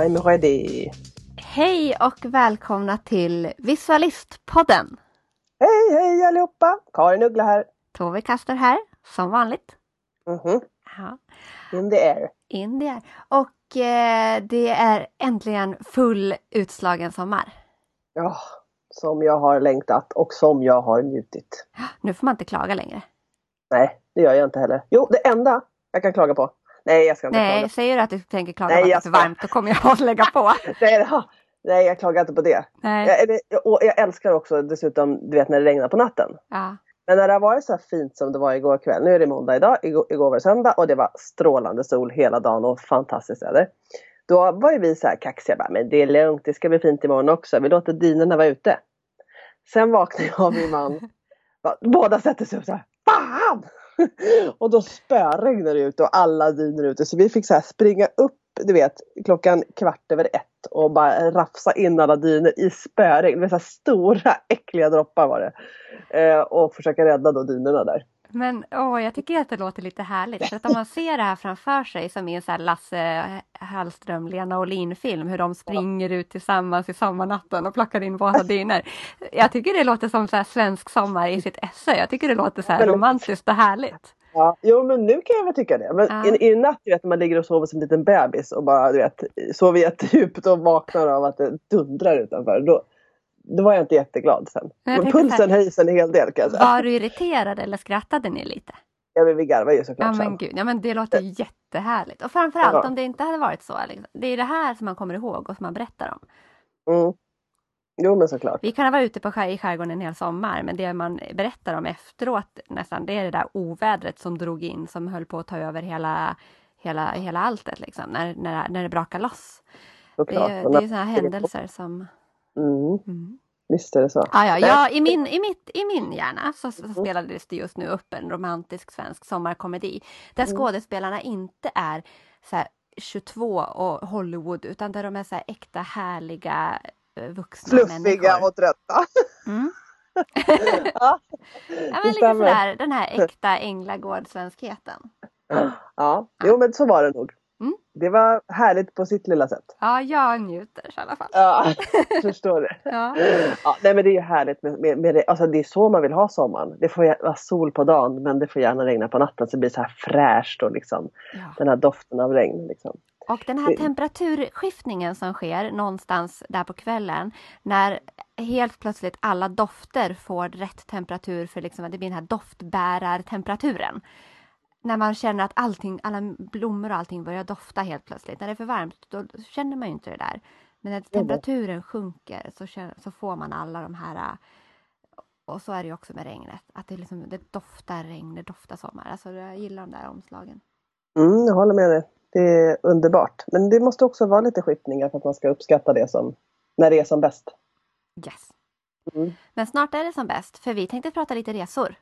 I'm ready. Hej och välkomna till Visualistpodden. Hej hej allihopa! Karin Uggla här. Tove Kaster här, som vanligt. Mhm. Ja, In the air. in det är. Och eh, det är äntligen full utslagen sommar. Ja, som jag har längtat och som jag har njutit. Nu får man inte klaga längre. Nej, det gör jag inte heller. Jo, det enda jag kan klaga på. Nej, jag ska inte Nej, klaga. säger du att du tänker klaga Nej, på att det är jag för varmt, då kommer jag att lägga på. Nej, nej, jag klagar inte på det. Nej. Jag, och jag älskar också dessutom, du vet när det regnar på natten. Ja. Men när det har varit så här fint som det var igår kväll. Nu är det måndag idag, igår, igår var det söndag och det var strålande sol hela dagen och fantastiskt väder. Då var ju vi så här kaxiga, bara, men det är lugnt, det ska bli fint imorgon också. Vi låter dynorna vara ute. Sen vaknade jag av min man. Bara, Båda sätter sig upp så här, fan! Och då spöregnar det ute och alla dynor ute. Så vi fick så här springa upp, du vet, klockan kvart över ett och bara rafsa in alla dynor i spöregn. Det var så här stora äckliga droppar var det. Eh, och försöka rädda då dynorna där. Men åh, jag tycker att det låter lite härligt. För att om man ser det här framför sig som i en så här Lasse Hallström, Lena Olin-film, hur de springer ut tillsammans i sommarnatten och plockar in våra dynor. Jag tycker det låter som så här svensk sommar i sitt esse. Jag tycker det låter så här romantiskt och härligt. Ja, jo men nu kan jag väl tycka det. Men Ja. i, i natt vet när man ligger och sover som en liten bebis och bara du vet sover jättedjupt och vaknar av att det dundrar utanför. Då, då var jag inte jätteglad sen. Men pulsen höjs en hel del kan jag säga. Var du irriterad eller skrattade ni lite? Ja men vi garvar ju såklart Ja men sen. gud, ja, men det låter jättehärligt. Och framförallt Ja. om det inte hade varit så. Liksom. Det är det här som man kommer ihåg och som man berättar om. Mm. Jo men såklart. Vi kan varit ute på skär, i skärgården en hel sommar men det man berättar om efteråt nästan det är det där ovädret som drog in som höll på att ta över hela, hela, hela alltet liksom, när, när, när det brakar loss. Det såklart. är, Och det är sådana händelser som... Mm. Mm. Visst är det så. Ah, ja, ja, i, min, i, mitt, I min hjärna så, så spelades det just nu upp en romantisk svensk sommarkomedi där Mm. skådespelarna inte är så här 22 och Hollywood utan där de är så här äkta härliga eh, vuxna Fluffiga människor. och trötta. Mm. ja. Men lite sådär den här äkta änglagård-svenskheten. ja, jo men så var det nog. Mm. Det var härligt på sitt lilla sätt. Ja, jag njuter i alla fall. Ja, förstår det. Ja. Ja, nej men det är ju härligt med, med, med det. Alltså det är så man vill ha sommaren. Det får vara sol på dagen men det får gärna regna på natten så det blir så här fräscht och liksom Ja. den här doften av regn. Liksom. Och den här temperaturskiftningen som sker någonstans där på kvällen när helt plötsligt alla dofter får rätt temperatur för liksom det blir den här doftbärartemperaturen. När man känner att allting, alla blommor och allting börjar dofta helt plötsligt. När det är för varmt då känner man ju inte det där. Men när temperaturen sjunker så, känner, så får man alla de här äh, och så är det ju också med regnet. Att det, liksom, det doftar regn, det doftar sommar. Alltså jag gillar de där omslagen. Mm, jag håller med dig. Det är underbart. Men det måste också vara lite skiftningar för att man ska uppskatta det som när det är som bäst. Yes. Mm. Men snart är det som bäst för vi tänkte prata lite resor.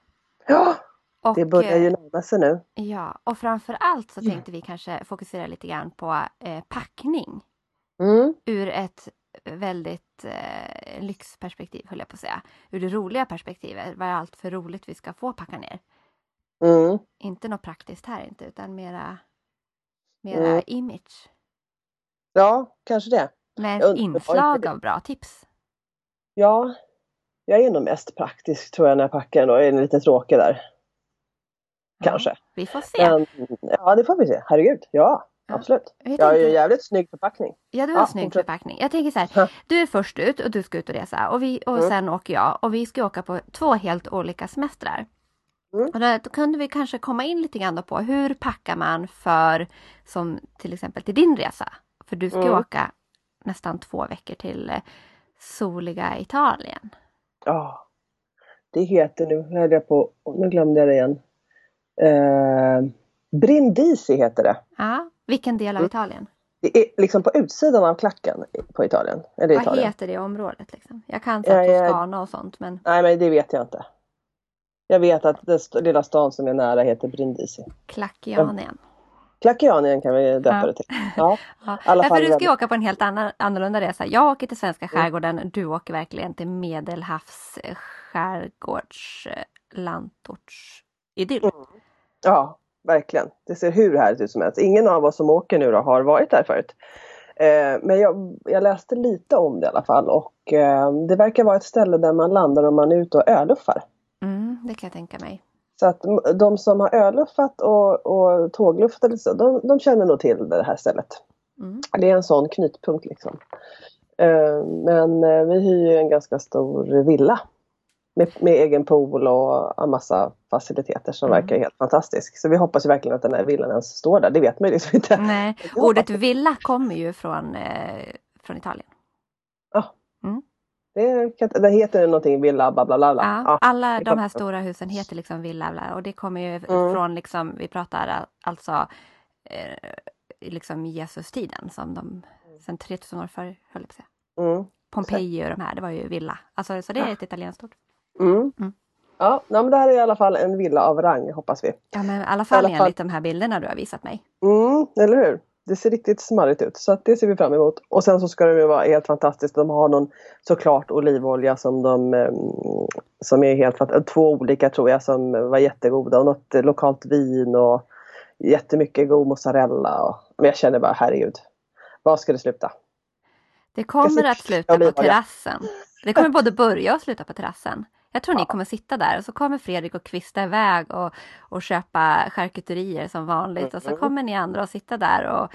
Ja, Och, det börjar ju eh, närma sig nu. Ja, och framför allt så tänkte vi kanske fokusera lite grann på eh, packning Mm. ur ett väldigt eh, lyxperspektiv, höll jag på att säga. Ur det roliga perspektivet, vad är allt för roligt vi ska få packa ner? Mm. Inte något praktiskt här inte, utan mera, mera Mm. image. Ja, kanske det. Med ett inslag av bra tips. Ja, jag är nog mest praktisk tror jag när jag packar ändå. Jag är lite tråkig där. Kanske. Vi får se. Men, ja, det får vi se. Herregud, ja. Absolut. Jag Jag har ju tänkte- jävligt snygg förpackning. Ja, du har Ja, snygg fortsätt. förpackning. Jag tänker så här, du är först ut och du ska ut och resa och, vi, och Mm. sen åker jag och vi ska åka på två helt olika semestrar. Mm. Och då, då kunde vi kanske komma in lite grann på hur packar man för, som till exempel till din resa. För du ska Mm. åka nästan två veckor till eh, soliga Italien. Ja. Det heter, nu höll jag på, nu glömde jag det igen. Eh, Brindisi heter det. Ja, vilken del av Mm. Italien? Det är liksom på utsidan av klacken på Italien. Eller Vad Italien. heter det området? Liksom? Jag kan så Ja, ja. Toscana och sånt men Nej men det vet jag inte. Jag vet att den lilla stan som är nära heter Brindisi. Klackianien. Klackianien kan vi döpa Ja. det till. Ja. Ja, alla därför fall du ska ju åka på en helt annan, annorlunda resa. Jag åker till svenska Mm. skärgården, du åker verkligen till medelhavs eh, skärgårds eh, landortsidyll. Mm. Ja, verkligen. Det ser hur härligt ut som helst. Ingen av oss som åker nu då har varit där förut. Eh, men jag, jag, läste lite om det i alla fall och eh, det verkar vara ett ställe där man landar om man är ute och öluffar. Mm, det kan jag tänka mig. Så att de som har öluffat och, och tågluftat, så, de, de känner nog till det här stället. Mm. Det är en sån knutpunkt liksom. Eh, men vi hyr ju en ganska stor villa. Med, med egen pool och en massa faciliteter som mm. verkar helt fantastisk. Så vi hoppas ju verkligen att den här villan ens står där. Det vet man ju liksom inte. Nej, ordet villa kommer ju från, eh, från Italien. Ja. Mm. Det, det heter någonting villa bla bla bla. Ja, ja, alla de här stora husen heter liksom villa bla, och det kommer ju mm. från liksom, vi pratar alltså eh, liksom Jesus-tiden som de sen 3000 år före höll jag på att säga. Mm. Pompeji och de här, det var ju villa. Alltså, så det är ett italienskt ord. Mm. Mm. Ja, men det här är i alla fall en villa av rang hoppas vi. Ja men i alla fall I alla enligt de här bilderna du har visat mig. Mm, eller hur? Det ser riktigt smarrigt ut så det ser vi fram emot. Och sen så ska det ju vara helt fantastiskt. De har någon såklart olivolja som de ehm, som är helt fantastisk. Två olika tror jag som var jättegoda och något lokalt vin och jättemycket god mozzarella. Och, men jag känner bara herregud. Var ska det sluta? Det kommer att sluta på terrassen. Det kommer både börja och sluta på terrassen. Jag tror ja. ni kommer sitta där och så kommer Fredrik och kvista iväg och, och köpa charkuterier som vanligt mm. och så mm. kommer ni andra att sitta där och,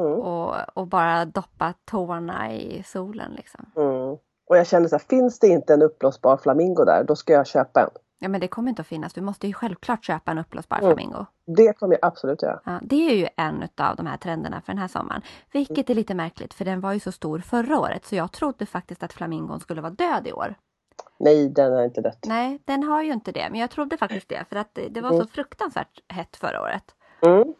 mm. och, och, bara doppa tårna i solen. Liksom. Mm. Och jag känner så här, finns det inte en uppblåsbar flamingo där, då ska jag köpa en. Ja men det kommer inte att finnas. Du måste ju självklart köpa en uppblåsbar mm. flamingo. Det kommer jag absolut göra. Ja, det är ju en av de här trenderna för den här sommaren. Vilket är lite märkligt för den var ju så stor förra året så jag trodde faktiskt att flamingon skulle vara död i år. Nej, den har inte dött. Nej, den har ju inte det. Men jag trodde faktiskt det för att det var så mm. fruktansvärt hett förra året. Mm.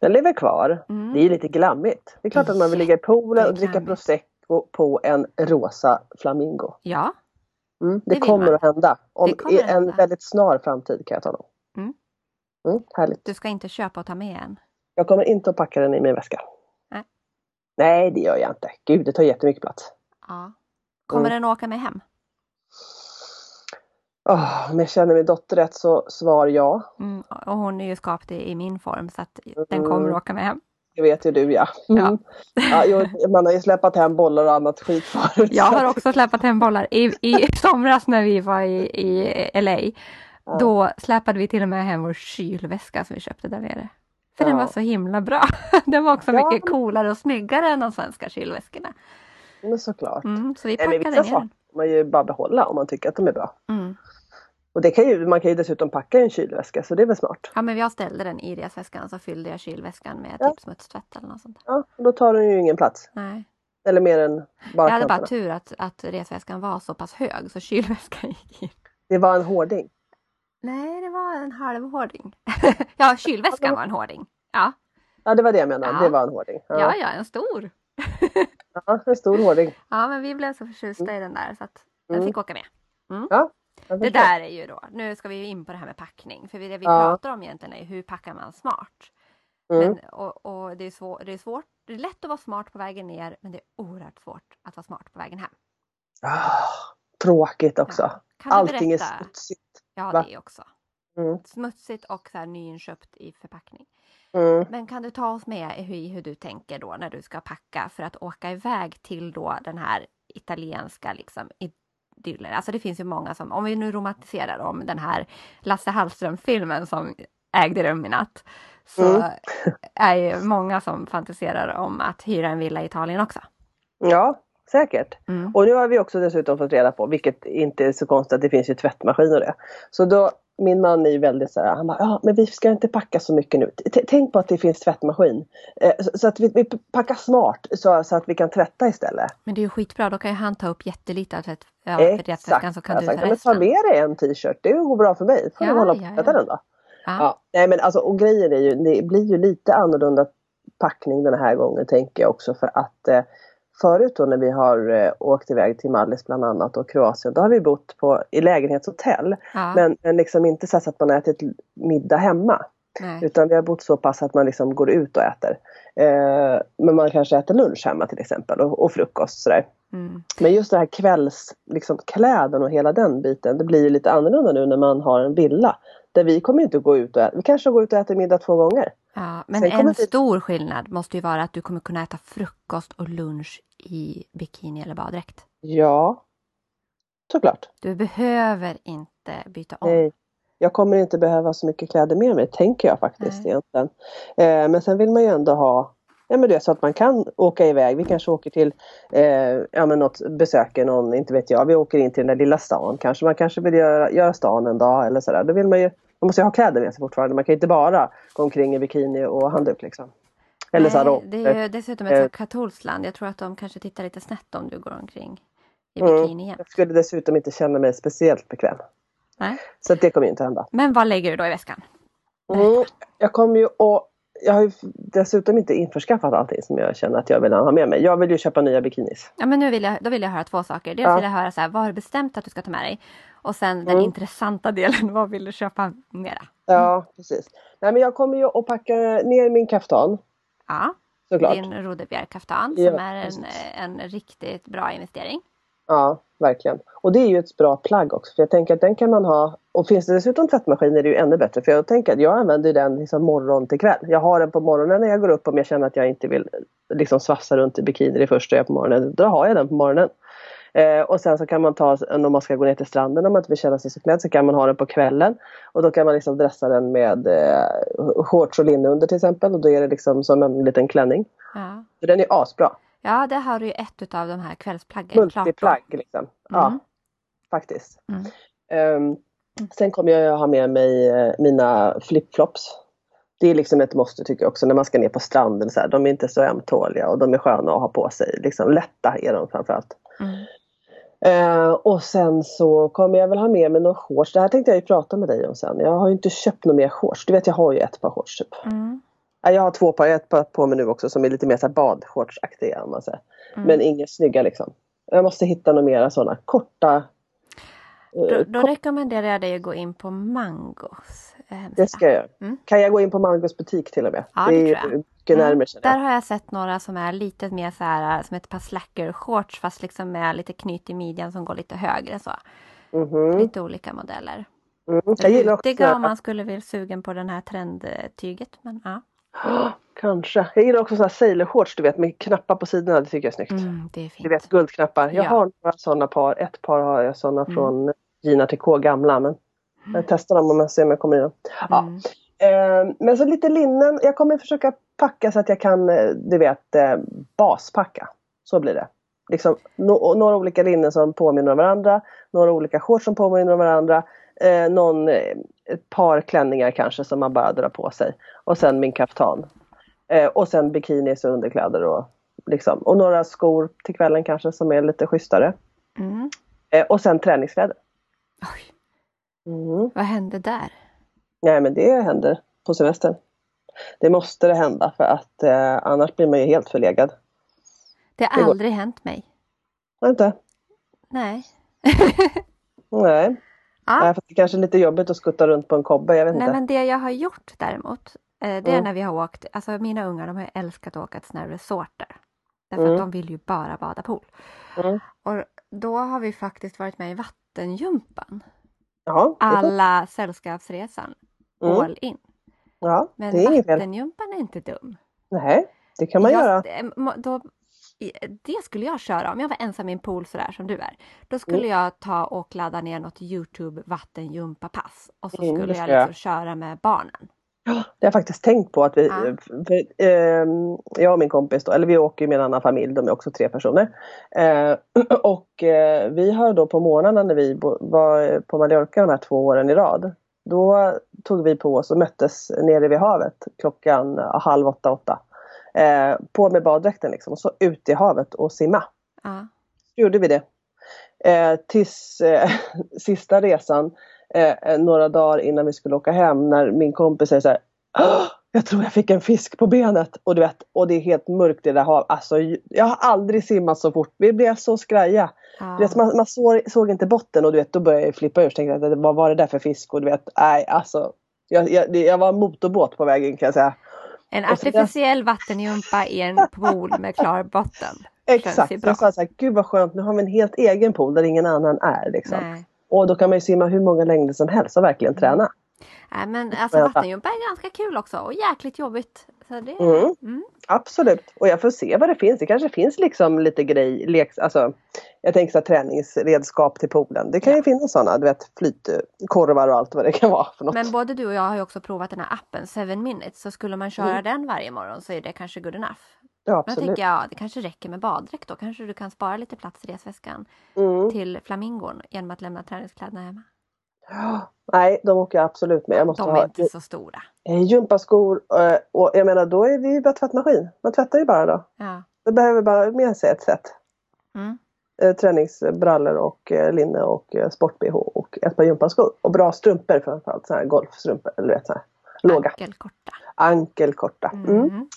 Den lever kvar. Mm. Det är lite glammigt. Det är klart att man vill ligga i poolen och dricka prosecco på en rosa flamingo. Ja. Mm, det, det kommer att hända. Om i en hända. väldigt snar framtid kan jag tala om. Mm. Mm, härligt. Du ska inte köpa och ta med en? Jag kommer inte att packa den i min väska. Nej. Nej, det gör jag inte. Gud, det tar jättemycket plats. Ja. Kommer mm. den åka med hem? Oh, om jag känner min dotter rätt så svar ja. Mm, och hon är ju skapt i, i min form så att den kommer mm. åka med hem. Det vet ju du ja. Mm. ja. ja man har ju släpat hem bollar och annat skit förut. Jag har också släpat hem bollar. I, i somras när vi var i, i LA ja. då släpade vi till och med hem vår kylväska som vi köpte där nere. För ja. den var så himla bra. Den var också mycket coolare och snyggare än de svenska kylväskorna. Men såklart. Mm, så vi packade vissa ner den. man ju bara behålla om man tycker att de är bra. Mm. Och det kan ju, man kan ju dessutom packa i en kylväska så det är väl smart. Ja men jag ställde den i resväskan så fyllde jag kylväskan med ja. typ smutstvätt eller något sånt. Ja, och då tar den ju ingen plats. Nej. Eller mer än bara Jag hade bara tur att, att resväskan var så pass hög så kylväskan gick in. Det var en hårding? Nej, det var en halvhårding. ja, kylväskan var en hårding. Ja. Ja, det var det jag menade. Ja. Det var en hårding. Ja, ja, ja en stor. ja, en stor hårding. Ja, men vi blev så förtjusta mm. i den där så att den mm. fick åka med. Mm. Ja, det där är ju då, nu ska vi ju in på det här med packning. För det vi ja. pratar om egentligen är hur packar man smart. Mm. Men, och, och det, är svår, det är svårt, det är lätt att vara smart på vägen ner men det är oerhört svårt att vara smart på vägen hem. Ah, tråkigt också. Ja. Allting är smutsigt. Ja, va? det är också. Mm. Smutsigt och så här nyinköpt i förpackning. Mm. Men kan du ta oss med i hur du tänker då när du ska packa för att åka iväg till då den här italienska liksom, idyllen. Alltså det finns ju många som, om vi nu romantiserar om den här Lasse Hallström-filmen som ägde rum i natt. Så mm. är ju många som fantiserar om att hyra en villa i Italien också. Ja, säkert. Mm. Och nu har vi också dessutom fått reda på, vilket inte är så konstigt, att det finns ju tvättmaskin och det. Så då min man är ju väldigt så här, han bara, ja men vi ska inte packa så mycket nu. T tänk på att det finns tvättmaskin. Eh, så, så, att vi, vi, packar smart så, så, att vi kan tvätta istället. Men det är ju skitbra, då kan ju han ta upp jättelite av tvätt, ja, Exakt. så kan du ta resten. Men ta med dig en t-shirt, det går bra för mig. Får ja, du hålla på och tvätta den då. Ja. ja. Nej men alltså och grejen är ju, det blir ju lite annorlunda packning den här gången tänker jag också för att eh, förut då när vi har eh, åkt iväg till Mallis bland annat och Kroatien, då har vi bott på, i lägenhetshotell. Ja. Men, men liksom inte så att man ätit middag hemma. Nej. Utan vi har bott så pass att man liksom går ut och äter. Eh, men man kanske äter lunch hemma till exempel och, och frukost sådär. Mm. Men just det här kvällskläden liksom, och hela den biten, det blir lite annorlunda nu när man har en villa. Där vi kommer inte gå ut och äta, vi kanske går ut och äter middag två gånger. Ja, men Sen en stor skillnad måste ju vara att du kommer kunna äta frukost och lunch i bikini eller baddräkt. Ja, såklart. Du behöver inte byta om. Nej. Jag kommer inte behöva så mycket kläder med mig, tänker jag faktiskt Nej. egentligen. Eh, men sen vill man ju ändå ha Ja men det är så att man kan åka iväg. Vi kanske åker till eh, ja, men något, besöker någon, inte vet jag. Vi åker in till den där lilla stan. Kanske man kanske vill göra, göra stan en dag eller sådär. Då vill man ju, man måste ju ha kläder med sig fortfarande. Man kan inte bara gå omkring i bikini och handduk liksom. Eller så här, Nej, då. det är ju dessutom ett Eh. så katolskt land. Jag tror att de kanske tittar lite snett om du går omkring i Mm. bikini jämt. Jag skulle dessutom inte känna mig speciellt bekväm. Nej. Så det kommer ju inte hända. Men vad lägger du då i väskan? Mm, jag kommer ju att jag har ju dessutom inte införskaffat allting som jag känner att jag vill ha med mig. Jag vill ju köpa nya bikinis. Ja, men nu vill jag, då vill jag höra två saker. Dels Ja. vill jag höra så här, vad har du bestämt att du ska ta med dig? Och sen den Mm. intressanta delen, vad vill du köpa mera? Ja, precis. Nej, men jag kommer ju att packa ner min kaftan Ja, såklart. din Rodebjerg-kaftan Ja, som är en, en riktigt bra investering. Ja, verkligen. Och det är ju ett bra plagg också. För jag tänker att den kan man ha. Och finns det dessutom tvättmaskin är det ju ännu bättre. För jag tänker att jag använder den liksom morgon till kväll. Jag har den på morgonen när jag går upp om jag känner att jag inte vill liksom svassa runt i bikini det första jag på morgonen. Då har jag den på morgonen. Eh, och sen så kan man ta, om man ska gå ner till stranden om man inte vill känna sig så klädd så kan man ha den på kvällen. Och då kan man liksom dressa den med eh, shorts och linne under till exempel. Och då är det liksom som en liten klänning. Ja, Så den är asbra. ja det har du ju ett av de här kvällsplaggen. Multiplagg liksom. Ja, Mm. faktiskt. Mm. Ehm, sen kommer jag ha med mig eh, mina flipflops. Det är liksom ett måste tycker jag också när man ska ner på stranden. Så här. De är inte så ömtåliga och de är sköna att ha på sig. Liksom, lätta är de framförallt. Mm. Eh, och sen så kommer jag väl ha med mig några shorts. Det här tänkte jag ju prata med dig om sen. Jag har ju inte köpt några mer shorts. Du vet jag har ju ett par shorts typ. Mm. Nej, Jag har två par, ett par på mig nu också som är lite mer så badshortsaktiga om man säger. Mm. Men inga snygga liksom. Jag måste hitta några mera sådana korta. eh, Då, då rekommenderar jag dig att gå in på Mangos hemsida. Det ska jag. Mm. Kan jag gå in på Mangos butik till och med? Ja, det det tror jag. Mm. närmare Där har jag sett några som är lite mer så här som ett par slacker shorts fast liksom med lite knyt i midjan som går lite högre så. Mhm. Lite olika modeller. Mm. Jag gillar också Rutiga om man skulle vilja sugen på den här trendtyget. Men ja, Ah, Kanske. Jag gillar också såna sailor shorts du vet med knappar på sidorna. Det tycker jag är snyggt. mm, det är Du fint. vet guldknappar. Jag Ja. har några sådana par. Ett par har jag sådana Mm. från Gina Tricot gamla. Men jag testar dem om jag ser om jag kommer i dem. Ja. Mm. Eh, men så lite linnen. Jag kommer försöka packa så att jag kan, eh, du vet, eh, baspacka. Så blir det. Liksom, no, några olika linnen som påminner om varandra. Några olika shorts som påminner om varandra. Eh, någon, eh, ett par klänningar kanske som man bara drar på sig. Och sen min kaftan. Eh, och sen bikinis och underkläder och, liksom, och några skor till kvällen kanske som är lite schysstare. Mm. Eh, och sen träningskläder. Oj, Mm. vad hände där? Nej men det händer på semestern. Det måste det hända för att eh, annars blir man ju helt förlegad. Det har Det går- aldrig hänt mig. Inte? Nej. Nej. Ja. Nej, för det kanske är lite jobbigt att skutta runt på en kobbe, jag vet Nej inte. men det jag har gjort däremot. eh, Det är Mm. när vi har åkt, alltså mina ungar de har älskat att åka till såna här resorter. Därför Mm. att de vill ju bara bada pool. Mm. Och då har vi faktiskt varit med i vattengympan. Ja. Alla Sällskapsresan. mm. All in. ja, Men det är vattengympan är inte dum. Nej, det kan man Jag- göra. eh, Då, i- det skulle jag köra om jag var ensam i en pool sådär som du är. Då skulle Mm. jag ta och ladda ner något Youtube vattengympa-pass. Och så Mm, skulle jag. liksom köra med barnen. Det har jag faktiskt tänkt på att vi, Ja. för, ehm, jag och min kompis då, eller vi åker ju med en annan familj, de är också tre personer. Eh, och eh, vi har då på morgnarna när vi bo, var på Mallorca de här två åren i rad. Då tog vi på oss och möttes nere vid havet klockan eh, halv åtta, åtta. Eh, på med baddräkten liksom och så ut i havet och simma. Ja. Så gjorde vi det. Eh, tills eh, sista resan, eh, några dagar innan vi skulle åka hem, när min kompis säger så här "Åh, jag tror jag fick en fisk på benet. Och du vet, och det är helt mörkt i det där havet. Alltså, jag har aldrig simmat så fort. Vi blev så skraja. Ja. Du vet, man man såg, såg inte botten och du vet, då började jag flippa ur. Så tänkte jag, vad var det där för fisk? Och du vet, nej alltså. Jag, jag, jag var motorbåt på vägen kan jag säga. En artificiell vattengympa i en pool med klar botten. Exakt. jag sa så här, gud vad skönt, nu har vi en helt egen pool där ingen annan är. Liksom. Nej. Och då kan man ju simma hur många längder som helst och verkligen Mm. träna. Nej men alltså vattenjumpa är ganska kul också och jäkligt jobbigt. Så det, Mm. mm. Absolut. Och jag får se vad det finns. Det kanske finns liksom lite grej, leks, alltså jag tänker så här, träningsredskap till poolen. Det kan ju finnas sådana, du vet flytkorvar och allt vad det kan vara för något. Men både du och jag har ju också provat den här appen 7 minutes så skulle man köra Mm. den varje morgon så är det kanske good enough. Ja, Men jag absolut. tänker ja, det kanske räcker med baddräkt då. Kanske du kan spara lite plats i resväskan Mm. till flamingon genom att lämna träningskläderna hemma. Nej, de åker jag absolut med. Jag måste De är ha inte så stora. eh, gympaskor eh, och jag menar då är det ju bara tvättmaskin. Man tvättar ju bara då. Ja. Det behöver bara med sig ett set. Mm. Eh, träningsbrallor och linne och sport-bh och ett par gympaskor. Och bra strumpor framförallt. Såna här golfstrumpor. Eller vet, så här, låga. Ankelkorta. Ankelkorta. Mm. Mm.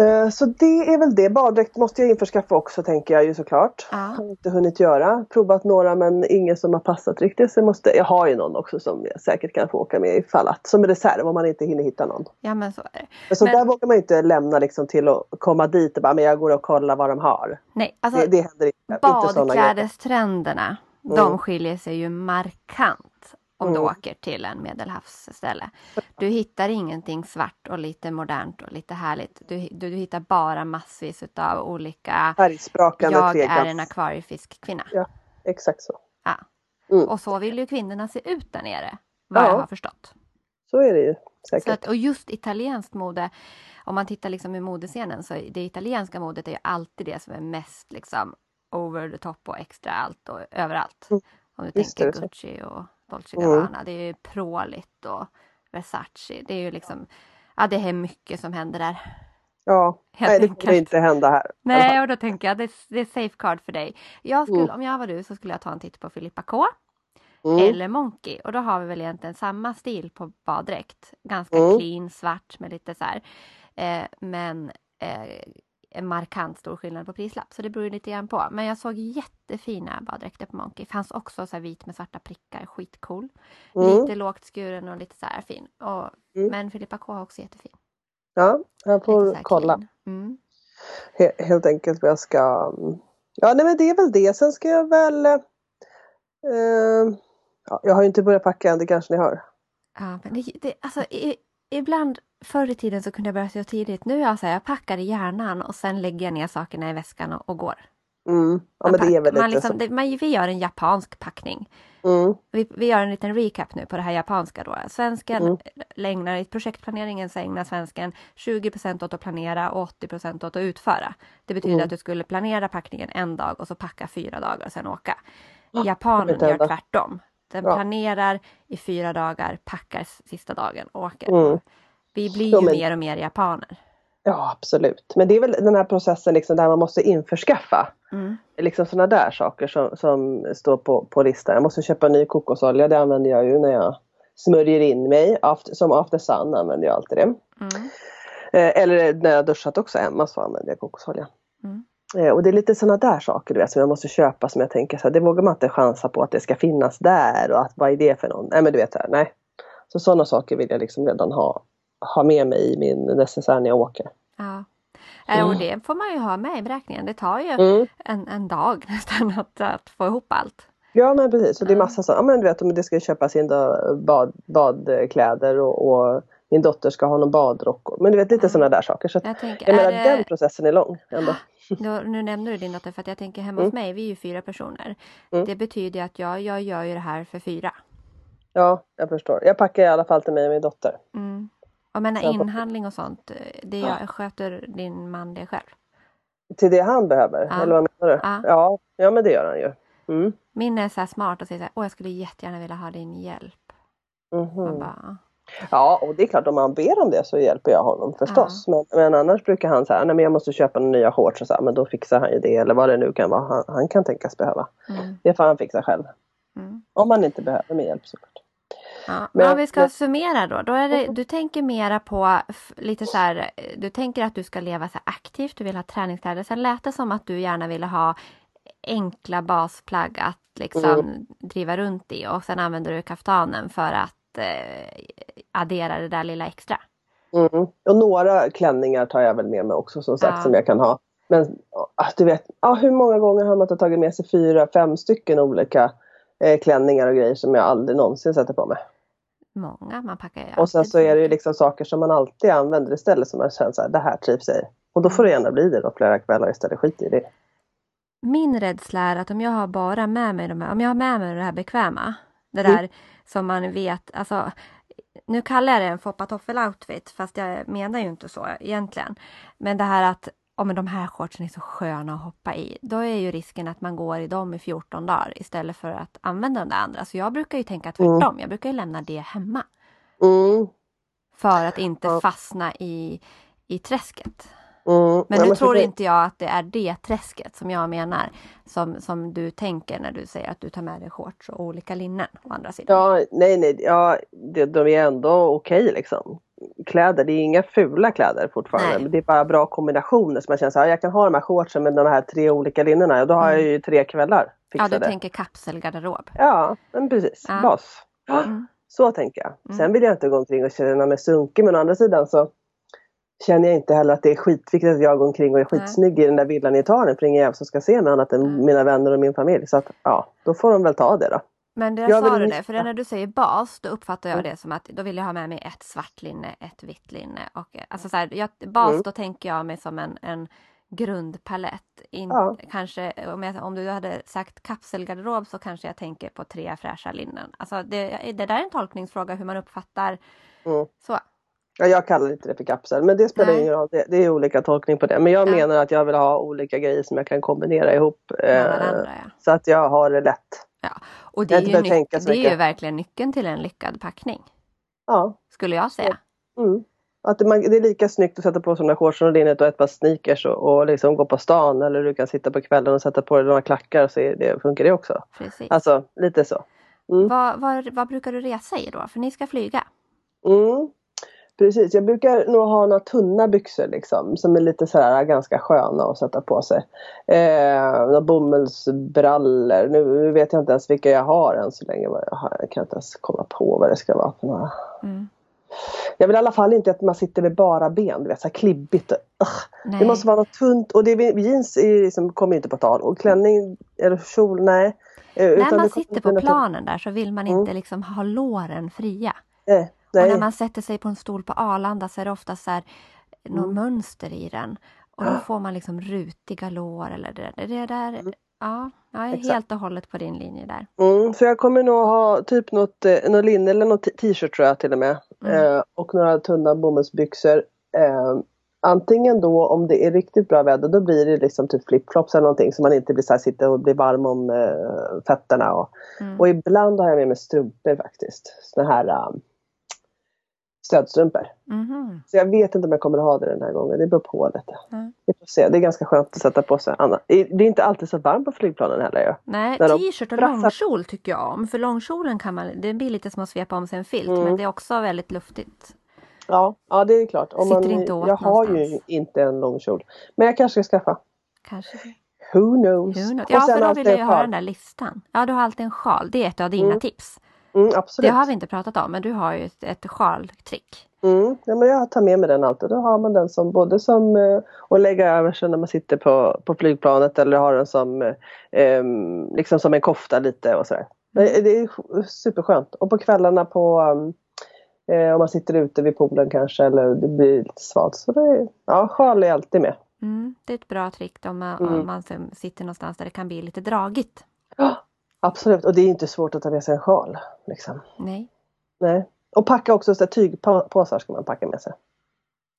Eh, Så det är väl det. Baddräkt måste jag införskaffa också tänker jag ju såklart. Ja. Har inte hunnit göra. Provat några men ingen som har passat riktigt. Så jag, måste, jag har ju någon också som jag säkert kan få åka med ifall att. Som reserv om man inte hinner hitta någon. ja men så är det. Men så Men- där vågar man inte lämna liksom till att komma dit och bara men jag går och kollar vad de har. Nej, alltså Det, det händer inte. inte badklädestrenderna Mm. de skiljer sig ju markant om du Mm. åker till en medelhavsställe. Du hittar ingenting svart och lite modernt och lite härligt. Du, du, du hittar bara massvis av olika Färgsprakande Jag är trekants. en akvariefiskkvinna. Ja. Exakt så. Ja. Mm. Och så vill ju kvinnorna se ut där nere. Vad Ja. jag har förstått. Så är det ju Så säkert. att, och just italienskt mode, om man tittar liksom i modescenen så är det italienska modet är ju alltid det som är mest liksom over the top och extra allt och överallt. Mm. Om du är tänker. Gucci och Dolce Mm. Gabbana. Det är ju pråligt och Versace. Det är ju liksom, ja det är mycket som händer där. Ja, Helt nej det kommer inte hända här. Nej, och då tänker jag det, det är safeguard för dig. Jag skulle, Mm. Om jag var du så skulle jag ta en titt på Filippa K. Mm. eller Monkey. Och då har vi väl egentligen samma stil på baddräkt. Ganska Mm. clean, svart med lite så här. Eh, men eh, en markant stor skillnad på prislapp. Så det beror lite grann på. Men jag såg jättefina baddräkter på Monkey. Fanns också så här vit med svarta prickar, skitcool. Mm. Lite lågt skuren och lite så här fin. Och, Mm. Men Filippa K har också jättefin. Ja, jag får kolla. Mm. He- helt enkelt vad jag ska... Ja, nej men det är väl det. Sen ska jag väl... Eh, ja, jag har ju inte börjat packa än, det kanske ni hör. Ja, men det, det, alltså, i, ibland förr i tiden så kunde jag börja så tidigt. Nu är jag så här, jag packar i hjärnan och sen lägger jag ner sakerna i väskan och, och går. Mm. Ja, Man pack- man liksom, det, man, vi gör en japansk packning. Mm. Vi, vi gör en liten recap nu på det här japanska då. Svensken Mm. ägnar i projektplaneringen så ägnar svensken 20% åt att planera och 80% åt att utföra. Det betyder Mm. att du skulle planera packningen en dag och så packa fyra dagar och sen åka. Ah, Japanen gör tvärtom. Den Ja. planerar i fyra dagar, packar sista dagen och åker. Vi blir Ja, ju men- mer och mer japaner. Ja, absolut. Men det är väl den här processen liksom där man måste införskaffa Mm. liksom sådana där saker som, som står på, på listan. Jag måste köpa ny kokosolja, det använder jag ju när jag smörjer in mig. After, som after sun använder jag alltid det. Mm. Eh, eller när jag duschat också hemma så använder jag kokosolja. Mm. Eh, och det är lite sådana där saker du vet, som jag måste köpa som jag tänker så här, det vågar man inte chansa på att det ska finnas där och att vad är det för någon? Nej men du vet så här, nej. Så sådana saker vill jag liksom redan ha, ha med mig i min necessär när jag åker. Ja. Eh, Och Mm. det får man ju ha med i beräkningen. Det tar ju Mm. en, en dag nästan att, att få ihop allt. Ja men precis, och det är massa sånt. Ja men du vet om det ska köpas in bad, badkläder och, och min dotter ska ha någon badrock. och- Men du vet lite Ja. sådana där saker. Så att, Jag tänker, jag menar det- den processen är lång ändå. Då, nu nämner du din dotter för att jag tänker hemma hos mig, vi är ju fyra personer. Mm. Det betyder att jag, jag gör ju det här för fyra. Ja, jag förstår. Jag packar i alla fall till mig och min dotter. Mm. Och menar Ja. inhandling och sånt, eh, det jag, sköter din man det själv? Till det han behöver, Ja. eller vad menar du? Ja. Ja, ja men det gör han ju. Mm. Min är så här smart och säger så här, åh jag skulle jättegärna vilja ha din hjälp. Mhm. Man bara, Ja, och det är klart om han ber om det så hjälper jag honom förstås. Men, men annars brukar han säga, nej men jag måste köpa några nya shorts och så här, men då fixar han ju det eller vad det nu kan vara han, han kan tänkas behöva. mm, Det får han fixa själv. mm. Om han inte behöver min hjälp såklart. Ja, Men- om vi ska men- summera då. då är det, du tänker mera på lite så här, eh, du tänker att du ska leva så aktivt, du vill ha träningskläder. Sen lät det som att du gärna ville ha enkla basplagg att liksom Mm. driva runt i och sen använder du kaftanen för att eh, addera det där lilla extra. Mm. Och några klänningar tar jag väl med mig också som sagt Ja. som jag kan ha. Men du vet, ah, hur många gånger har man tagit med sig fyra, fem stycken olika eh, klänningar och grejer som jag aldrig någonsin sätter på mig. Många, man packar Och sen så är det ju liksom saker som man alltid använder istället som man känner så här, det här trivs jag i. Och då får det gärna bli det då flera kvällar istället, skit i det. Min rädsla är att om jag har bara med mig de här, om jag har med mig det här bekväma, det Mm. där som man vet, alltså nu kallar jag det en foppatoffel-outfit fast jag menar ju inte så egentligen. Men det här att om de här shortsen är så sköna att hoppa i, då är ju risken att man går i dem i 14 dagar istället för att använda de där andra. Så jag brukar ju tänka tvärtom, jag brukar ju lämna det hemma. Mm, För att inte Ja. fastna i, i träsket. mm. Men Ja, nu tror det- inte jag att det är det träsket som jag menar som, som du tänker när du säger att du tar med dig shorts och olika linnen å andra sidan. Ja, nej, nej, ja, det, de är ändå okej liksom. Kläder, det är inga fula kläder fortfarande. Nej. Men det är bara bra kombinationer som man känner så här, jag kan ha de här shortsen med de här tre olika linnena och då har jag ju tre kvällar Mm. ja, fixade. du tänker kapselgarderob. Ja, men precis. Ja. Bas. Mm. Så tänker jag. Mm. Sen vill jag inte gå omkring och känna mig sunkig men å andra sidan så känner jag inte heller att det är skitviktigt att jag går omkring och är Nej. skitsnygg i den där villan i Italien för ingen jävel som ska se mig annat än Mm. mina vänner och min familj. Så att ja, då får de väl ta det då. Men det Jag sa du det, för när du säger bas då uppfattar jag Mm. det som att då vill jag ha med mig ett svart linne, ett vitt linne och eh, alltså så här, jag, bas Mm. då tänker jag mig som en, en grundpalett. In, Ja. Kanske om, jag, om du hade sagt kapselgarderob så kanske jag tänker på tre fräscha linnen. Alltså det, det där är en tolkningsfråga hur man uppfattar Mm. så. Ja, jag kallar inte det för kapsel men det spelar Nej. ingen roll. Det, det är olika tolkning på det. Men jag Ja. menar att jag vill ha olika grejer som jag kan kombinera ihop. Eh, varandra, ja. så att jag har det lätt. Och det är, ju, nyc- det är ju verkligen nyckeln till en lyckad packning. Ja. Skulle jag säga. Mm. Att man, det är lika snyggt att sätta på där shortsen och linnet och ett par sneakers och, och liksom gå på stan eller du kan sitta på kvällen och sätta på dig några klackar så det, funkar det också. Precis. Alltså lite så. Mm. Vad, vad, vad brukar du resa i då? För ni ska flyga. Mm. Precis, jag brukar nog ha några tunna byxor liksom som är lite sådär ganska sköna att sätta på sig. Eh, några bomullsbrallor. Nu, nu vet jag inte ens vilka jag har än så länge. Vad jag, har. jag kan inte ens komma på vad det ska vara för några. Mm. Jag vill i alla fall inte att man sitter med bara ben, du vet så klibbigt. Nej. Det måste vara något tunt och det jeans är, liksom, kommer inte på tal och klänning eller kjol, nej. Eh, När man sitter på planen där så vill man Mm. inte liksom ha låren fria. Nej, Och när nej. man sätter sig på en stol på Arlanda så är det ofta så här, någon Mm. mönster i den. Och då får man liksom rutiga lår eller det, det, det där. Ja, jag är Mm. Exakt. helt och hållet på din linje där. Mm, så jag kommer nog ha typ något, eh, något linne eller något t-shirt tror jag till och med. Mm. Eh, och några tunna bomullsbyxor. Eh, antingen då om det är riktigt bra väder då blir det liksom typ flipflops eller någonting så man inte blir så här, sitter och blir varm om eh, fötterna. Och, Mm. och ibland har jag med mig strumpor faktiskt. Såna här um, stödstrumpor. Mhm. Så jag vet inte om jag kommer att ha det den här gången. Det beror på lite. Mm. Vi får se. Det är ganska skönt att sätta på sig. Anna. Det är inte alltid så varmt på flygplanen heller ju. Nej, t-shirt och brassar- långkjol tycker jag om. För långkjolen kan man, det blir lite som att svepa om sig en filt Mm. men det är också väldigt luftigt. Ja, ja det är klart. Om Sitter man, inte åt jag har ju någonstans. inte en lång kjol. Men jag kanske ska skaffa. Kanske. Who knows? Who knows? Ja, för då vill jag ju höra den där listan. Ja, du har alltid en sjal. Det är ett av dina Mm. tips. Mm, absolut. Det har vi inte pratat om, men du har ju ett, ett sjaltrick. Mm, ja, men jag tar med mig den alltid. Då har man den som både som eh, att lägga över sig när man sitter på, på flygplanet eller har den som eh, liksom som en kofta lite och sådär. Det, det är superskönt. Och på kvällarna på eh, om man sitter ute vid poolen kanske eller det blir lite svalt. Så det är, ja, sjal är alltid med. Mm, det är ett bra trick om man, Mm. om man som sitter någonstans där det kan bli lite dragigt. Ja, absolut. Och det är inte svårt att ta med sig en sjal. Liksom. Nej, Nej. Och packa också så tygpåsar ska man packa med sig.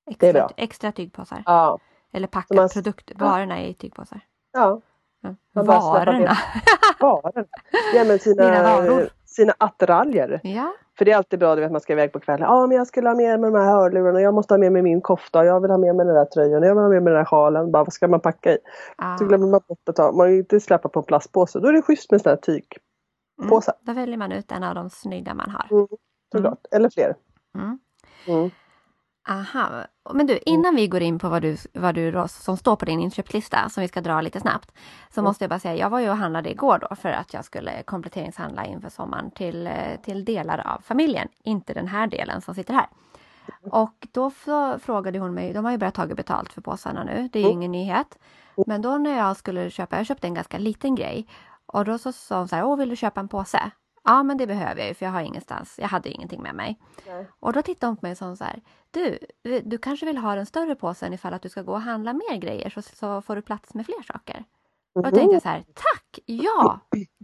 Det är extra, bra. extra tygpåsar. Ja. Eller packa man- produkt, varorna i tygpåsar. Ja. Ja. Varorna. Varor. Ja men sina, Mina varor. Sina attiraljer. Ja, För det är alltid bra du vet man ska iväg på kvällen. Ja men jag skulle ha med mig de här hörlurarna. Jag måste ha med mig min kofta. Jag vill ha med mig den där tröjan. Jag vill ha med mig den där sjalen. Bara, vad ska man packa i? ja. Så glömmer man bort att ta. Man vill inte släppa på en plastpåse. Då är det schysst med sådana här tygpåsar. Mm, då väljer man ut en av de snygga man har. Mm. Såklart. Eller fler. Mm. Mm. Aha, men du innan vi går in på vad du, vad du då, som står på din inköpslista som vi ska dra lite snabbt. Så Mm. måste jag bara säga, jag var ju och handlade igår då för att jag skulle kompletteringshandla inför sommaren till, eh, till delar av familjen. Inte den här delen som sitter här. Och då frågade hon mig, de har ju börjat ta betalt för påsarna nu, det är ju Mm. ingen nyhet. Men då när jag skulle köpa, jag köpte en ganska liten grej. Och då så sa hon så här, åh vill du köpa en påse? Ja men det behöver jag ju för jag har ingenstans, jag hade ingenting med mig. Nej. Och då tittade hon på mig som så här, du, du kanske vill ha den större påsen ifall att du ska gå och handla mer grejer så, så får du plats med fler saker. Och då tänkte jag så här, tack, ja,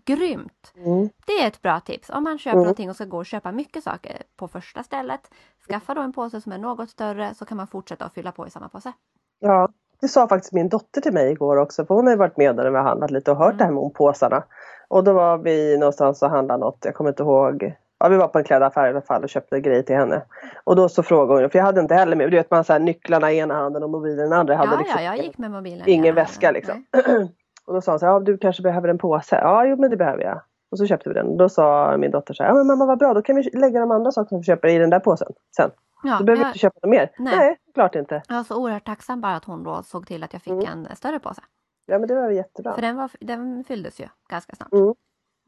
grymt! Mm. Det är ett bra tips. Om man köper Mm. någonting och ska gå och köpa mycket saker på första stället, skaffa då en påse som är något större så kan man fortsätta att fylla på i samma påse. Ja, det sa faktiskt min dotter till mig igår också. För hon har varit med när vi har handlat lite och hört Mm. det här med påsarna. Och då var vi någonstans och handlade något. Jag kommer inte ihåg. Ja, vi var på en klädaffär i alla fall och köpte grejer till henne. Och då så frågade hon, för jag hade inte heller med, du vet man så här, nycklarna i ena handen och mobilen i den andra. Jag hade Ja, liksom ja, jag gick med mobilen. Ingen väska liksom. Och då sa hon så här, ja du kanske behöver en påse. Ja, jo men det behöver jag. Och så köpte vi den. Då sa min dotter så här, ja men mamma vad bra, då kan vi lägga de andra sakerna vi köper i den där påsen sen. Ja, Då behöver jag, inte köpa något mer. Nej. Nej, klart inte. jag var så oerhört tacksam bara att hon då såg till att jag fick Mm. en större påse. Ja men det var jättebra. För den, var, den fylldes ju ganska snart. Mm.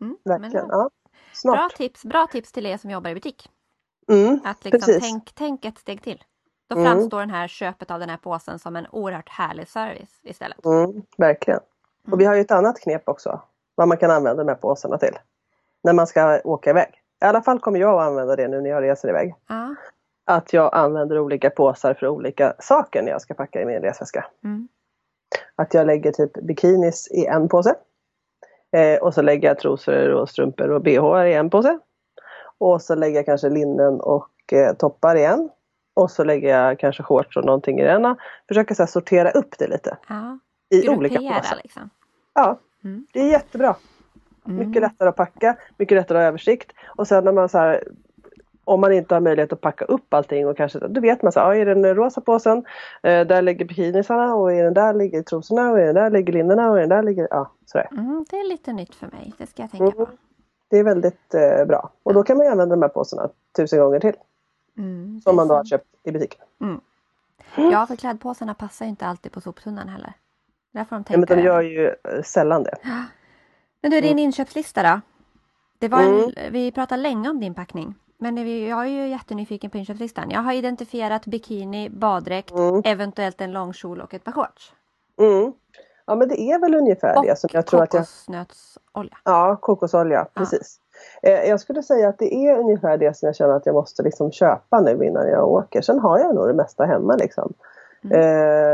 Mm, men Verkligen. var Ja. Bra Smart. tips, bra tips till er som jobbar i butik. Mm. Att liksom tänk, tänk ett steg till. Då Mm. framstår den här köpet av den här påsen som en oerhört härlig service istället. Mm, verkligen. Mm. Och vi har ju ett annat knep också. Vad man kan använda de här påsarna till. När man ska åka iväg. I alla fall kommer jag att använda det nu när jag reser iväg. Ja. Att jag använder olika påsar för olika saker när jag ska packa i min resväska. Mm. Att jag lägger typ bikinis i en påse. Eh, och så lägger jag trosor och strumpor och bh i en påse. Och så lägger jag kanske linnen och eh, toppar i en. Och så lägger jag kanske shorts och någonting i den ena. Försöker så här sortera upp det lite. ja. I olika påsar. liksom. Ja, Mm. det är jättebra. Mm. Mycket lättare att packa, mycket lättare att ha översikt. Och sen när man så här, om man inte har möjlighet att packa upp allting och kanske, då vet man så ja, i den rosa påsen, eh, där ligger bikinisarna och i den där ligger trosorna och i den där ligger linnena och i den där ligger, ja sådär. Mm, det är lite nytt för mig, det ska jag tänka på. Mm. Det är väldigt eh, bra. Och då kan man ju använda de här påsarna tusen gånger till. Mm, Som man då har köpt i butiken. Ja, för klädpåsarna passar ju inte alltid på soptunnan heller. Där får de Ja, men tänka. de gör ju eh, sällan det. Men du, din inköpslista då? Det var Mm. Vi pratade länge om din packning. Men vi- jag är ju jättenyfiken på inköpslistan. Jag har identifierat bikini, baddräkt, Mm. eventuellt en långkjol och ett par shorts. Mm. Ja men det är väl ungefär det som Och jag tror att jag kokosnötsolja. Ja, kokosolja, precis. Eh, jag skulle säga att det är ungefär det som jag känner att jag måste liksom köpa nu innan jag åker. Sen har jag nog det mesta hemma liksom. Mm.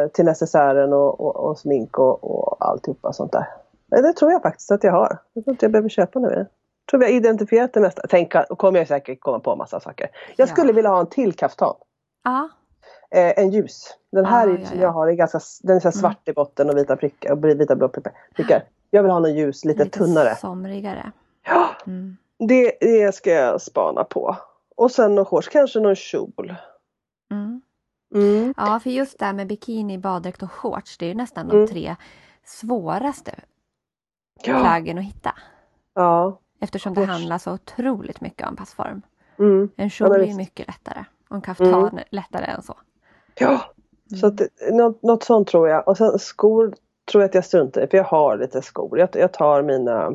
Eh, till necessären och, och, och smink och, och alltihopa sånt där. Eh, Det tror jag faktiskt att jag har. Jag tror inte jag behöver köpa nu. Tror vi har identifierat det mesta. Tänk, och kommer jag säkert komma på massa saker. Jag Ja. skulle vilja ha en till kaftan. Ja, Eh, en ljus. Den här Ah, ja, som ja. jag har är ganska, den är så här svart i botten och vita prickar och vita blå prickar. Jag vill ha någon ljus, lite, lite tunnare. somrigare. Ja, Mm. det, det ska jag spana på. Och sen någon shorts, kanske någon kjol. Mm. Mm. Ja, för just det här med bikini, baddräkt och shorts, det är ju nästan Mm. de tre svåraste Ja. plaggen att hitta. ja. Eftersom det handlar så otroligt mycket om passform. Mm. En Ja, kjol men är visst. mycket lättare. Och en kaftan är lättare än så. ja. Så att, något, något sånt tror jag. Och sen skor tror jag att jag struntar i för jag har lite skor. Jag, jag tar mina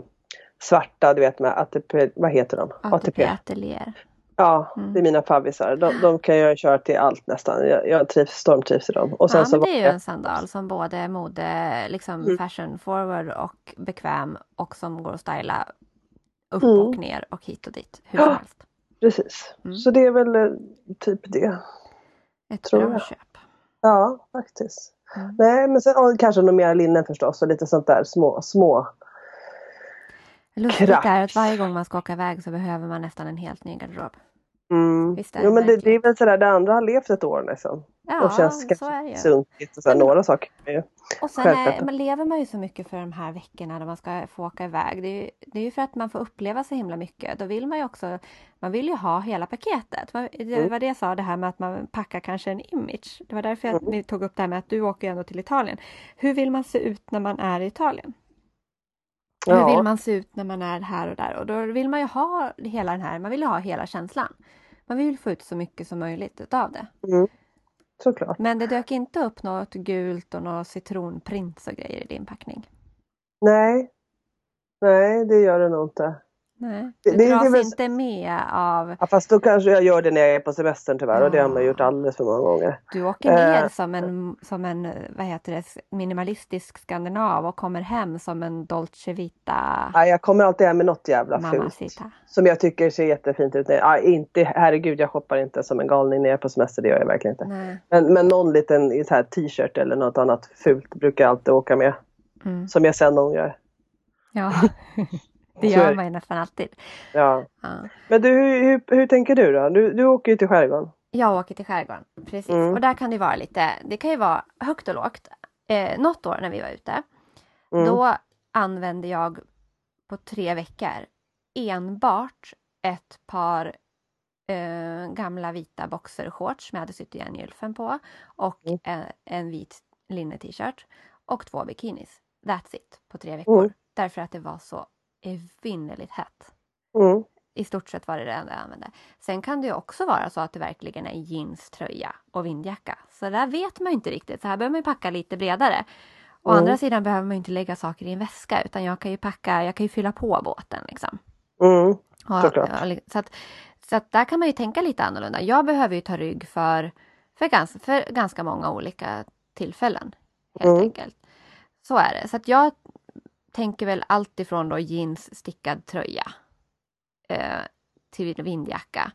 svarta, du vet med ATP, vad heter de? ATP Atelier. Ja, Mm. det är mina favvisar. De, de kan jag köra till allt nästan. Jag, jag trivs, stormtrivs i dem. Och sen Ja, så men det är ju en sandal som både mode, liksom Mm. fashion forward och bekväm och som går att styla upp Mm. och ner och hit och dit. Hur som helst. Precis. Mm. Så det är väl eh, typ det. Ett Tror bra jag. köp. Ja, faktiskt. Mm. Nej, men sen kanske något mer linnen förstås och lite sånt där små, små. Lustigt är att varje gång man ska åka iväg så behöver man nästan en helt ny garderob. Mm. Visst är Jo men det, det är väl sådär, det andra har levt ett år liksom. Ja, och känns ju. sunkigt och så några saker. Och sen är, man lever man ju så mycket för de här veckorna när man ska få åka iväg. Det är, ju, det är ju för att man får uppleva så himla mycket. Då vill man ju också, man vill ju ha hela paketet. Man- Det Mm. var det jag sa, det här med att man packar kanske en image. Det var därför jag, Mm. vi tog upp det här med att du åker ju ändå till Italien. Hur vill man se ut när man är i Italien? Hur Ja. vill man se ut när man är här och där? Och då vill man ju ha hela den här, man vill ha hela känslan. Man vill få ut så mycket som möjligt utav det. Mm. Såklart. Men det dök inte upp något gult och något citronprints och grejer i din packning. Nej. Nej, det gör det nog inte. Nej, Det- du det- det dras väl- inte med av... Ja, fast då kanske jag gör det när jag är på semestern tyvärr och det har man Ja. gjort alldeles för många gånger. Du åker ner Eh. som en, som en vad heter det, minimalistisk skandinav och kommer hem som en Dolce Vita Ja, jag kommer alltid hem med något jävla fult. Som jag tycker ser jättefint ut. Ja, inte, herregud, jag shoppar inte som en galning när jag är på semester. Det gör jag verkligen inte. Nej. Men, men någon liten t-shirt eller något annat fult brukar jag alltid åka med. Mm. Som jag sen ångrar. Ja, det Så är gör man ju nästan alltid. Ja. Ja. Men du, hur, hur, hur tänker du då? Du, du åker ju till skärgården. Jag åker till skärgården, precis. Mm. Och där kan det vara lite, det kan ju vara högt och lågt. Eh, något år när vi var ute, Mm. då använde jag på tre veckor enbart ett par eh, gamla vita boxershorts som jag hade sytt igen gylfen på och Mm. en, en vit linne-t-shirt och två bikinis. That's it på tre veckor. Därför att det var så evinnerligt hett. Mm. I stort sett var det det enda jag använde. Sen kan det ju också vara så att det verkligen är jeanströja och vindjacka. Så där vet man inte riktigt. Så här behöver man packa lite bredare. Å Mm. andra sidan behöver man inte lägga saker i en väska utan jag kan ju packa, jag kan ju fylla på båten liksom. Mm. Såklart. så, att, så att där kan man ju tänka lite annorlunda. Jag behöver ju ta rygg för, för, ganska, för ganska många olika tillfällen. Helt Mm. enkelt. Så är det. Så att jag tänker väl allt ifrån då jeans, stickad tröja eh, till vindjacka.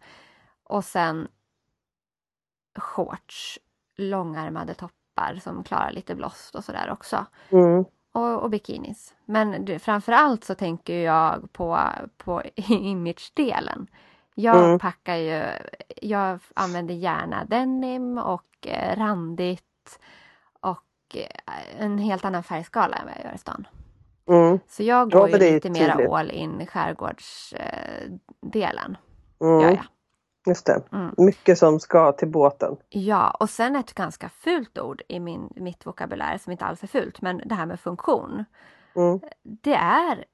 Och sen shorts, långärmade toppar som klarar lite blåst och sådär också. Mm. Och, och bikinis. Men du, framförallt så tänker jag på, på image-delen. Jag Mm. packar ju, jag använder gärna denim och eh, randigt och eh, en helt annan färgskala än vad jag gör i stan. Mm. Så jag Ja, går men ju lite mer all in skärgårdsdelen. Eh, delen, Mm. gör jag. Just det. Mm. Mycket som ska till båten. Ja, och sen ett ganska fult ord i min, mitt vokabulär som inte alls är fult, men det här med funktion. Mm. Det är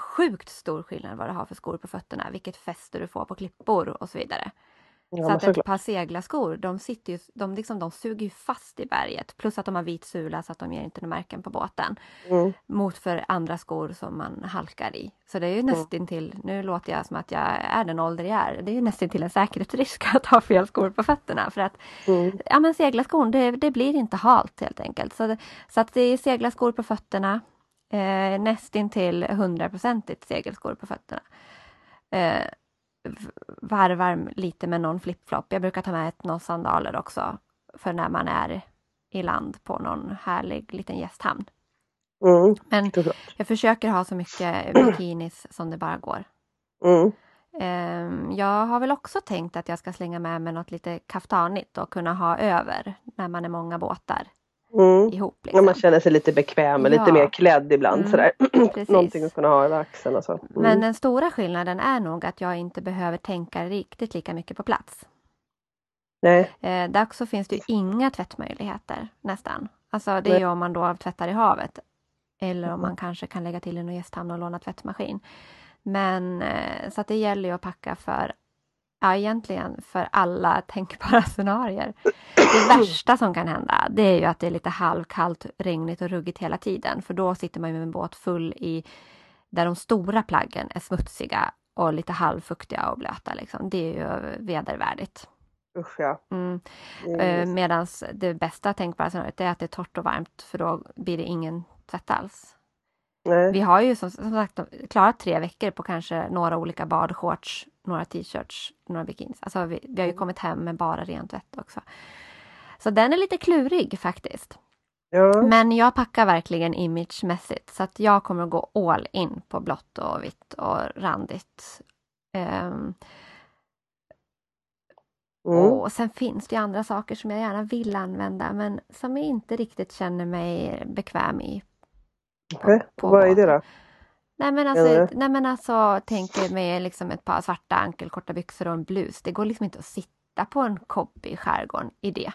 sjukt stor skillnad vad du har för skor på fötterna, vilket fäste du får på klippor och så vidare. Ja, så att ett par seglarskor, de, sitter ju, de, liksom, de suger ju fast i berget. Plus att de har vit sula så att de ger inte några märken på båten. Mm. Mot för andra skor som man halkar i. Så det är Mm. ju nästan till, nu låter jag som att jag är den ålder jag är. Det är ju nästan till en säkerhetsrisk att ha fel skor på fötterna. För att Mm. ja, men seglarskon, det, det blir inte halt helt enkelt. Så, det- så att det är seglarskor på fötterna. Eh, nästintill hundraprocentigt segelskor på fötterna. Eh, varvar lite med någon flipflop. Jag brukar ta med ett, någon sandaler också. För när man är i land på någon härlig liten gästhamn. Mm. Men jag försöker ha så mycket bikinis som det bara går. Mm. Ehm, Jag har väl också tänkt att jag ska slänga med mig något lite kaftanigt och kunna ha över när man är många båtar Mm. ihop. Ja, Liksom. man känner sig lite bekväm och Ja. lite mer klädd ibland Mm, sådär. Någonting att kunna ha över axeln och så. Mm. Men den stora skillnaden är nog att jag inte behöver tänka riktigt lika mycket på plats. Nej. Eh, där också finns det ju inga tvättmöjligheter nästan. Alltså det är ju om man då tvättar i havet. Eller om Mm. man kanske kan lägga till någon gästhamn och låna tvättmaskin. Men eh, så att det gäller ju att packa för, ja egentligen för alla tänkbara scenarier. Det värsta som kan hända det är ju att det är lite halvkallt, regnigt och ruggigt hela tiden. För då sitter man ju med en båt full i där de stora plaggen är smutsiga och lite halvfuktiga och blöta. Liksom. Det är ju vedervärdigt. Usch ja. Mm. Är- Eh, Medan det bästa tänkbara scenariot är att det är torrt och varmt för då blir det ingen tvätt alls. Nej. Vi har ju som, som sagt klarat tre veckor på kanske några olika badshorts, några t-shirts, några bikinis. Alltså vi, vi har ju kommit hem med bara rent tvätt också. Så den är lite klurig faktiskt. Ja. Men jag packar verkligen imagemässigt så att jag kommer att gå all in på blått och vitt och randigt. Ehm, Mm. och sen finns det ju andra saker som jag gärna vill använda men som jag inte riktigt känner mig bekväm i. På Vad är det då? Nej men alltså, nej, men alltså tänker mig liksom ett par svarta ankelkorta byxor och en blus. Det går liksom inte att sitta på en kobbe i skärgården i det.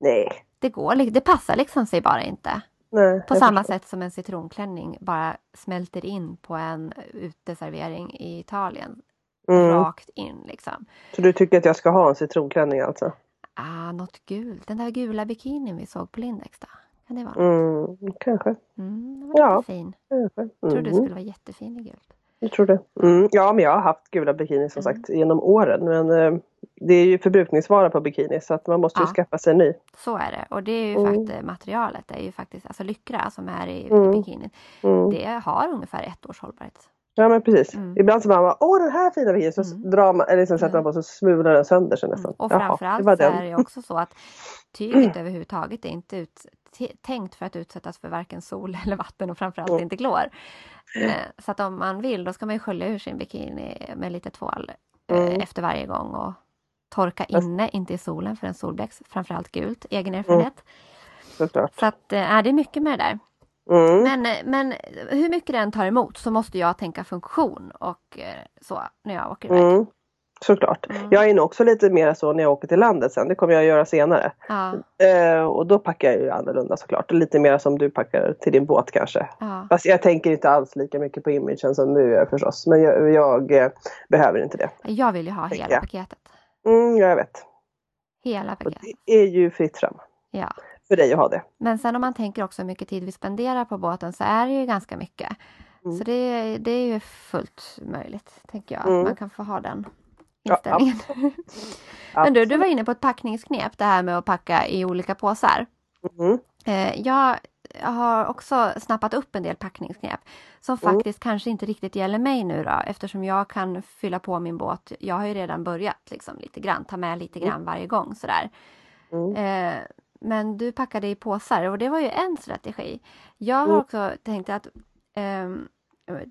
Nej. Det går det passar liksom sig bara inte. Nej. På samma förstår. sätt som en citronklänning bara smälter in på en uteservering i Italien. Mm. Rakt in liksom. Så du tycker att jag ska ha en citronklänning alltså? Ah, något gult. Den där gula bikinin vi såg på Lindex då. Kan det vara? Mm. Kanske. Mm, Ja. fin. Kanske. Jag tror du Mm. skulle vara jättefin i gult. Jag tror det. Mm, ja, men jag har haft gula bikinis som mm. sagt genom åren. Men eh, det är ju förbrukningsvara på bikini så att man måste ju skaffa sig en ny. Så är det och det är ju mm. faktiskt materialet, det är ju faktiskt alltså lyckra som är i, mm. i bikinin. Mm. Det har ungefär ett års hållbarhet. Ja men precis. Mm. Ibland så man åh den här fina bikinin så mm. drar man, eller liksom sätter man på så smular den sönder sig nästan. Och framförallt Jaha, det så är det också så att tyget överhuvudtaget är inte ut, tänkt för att utsättas för varken sol eller vatten och framförallt inte klor. Eh, så att om man vill då ska man ju skölja ur sin bikini med lite tvål eh, efter varje gång och torka inne, inte i solen för en solbläcks, framförallt gult, egen mm. erfarenhet. Mm. Så att, äh, det är mycket med det där. Mm. Men, eh, men hur mycket den tar emot så måste jag tänka funktion och så när jag åker iväg. Mm. Såklart. Mm. Jag är nog också lite mer så när jag åker till landet sen. Det kommer jag göra senare. Ja. Eh, och då packar jag ju annorlunda såklart. Lite mer som du packar till din båt kanske. Ja. Fast jag tänker inte alls lika mycket på imagen som du gör förstås. Men jag, jag eh, behöver inte det. Jag vill ju ha hela jag. paketet. Mm, jag vet. Hela paketet. Och det är ju fritt fram. Ja. För dig att ha det. Men sen om man tänker också hur mycket tid vi spenderar på båten så är det ju ganska mycket. Mm. Så det, det är ju fullt möjligt, tänker jag. Mm. Man kan få ha den inställningen. Ja, Men du, du var inne på ett packningsknep, det här med att packa i olika påsar. Mm. Jag har också snappat upp en del packningsknep som mm. faktiskt kanske inte riktigt gäller mig nu då eftersom jag kan fylla på min båt. Jag har ju redan börjat liksom lite grann, ta med lite mm. grann varje gång sådär. Mm. Eh, men du packade i påsar och det var ju en strategi. Jag har mm. också tänkt att eh,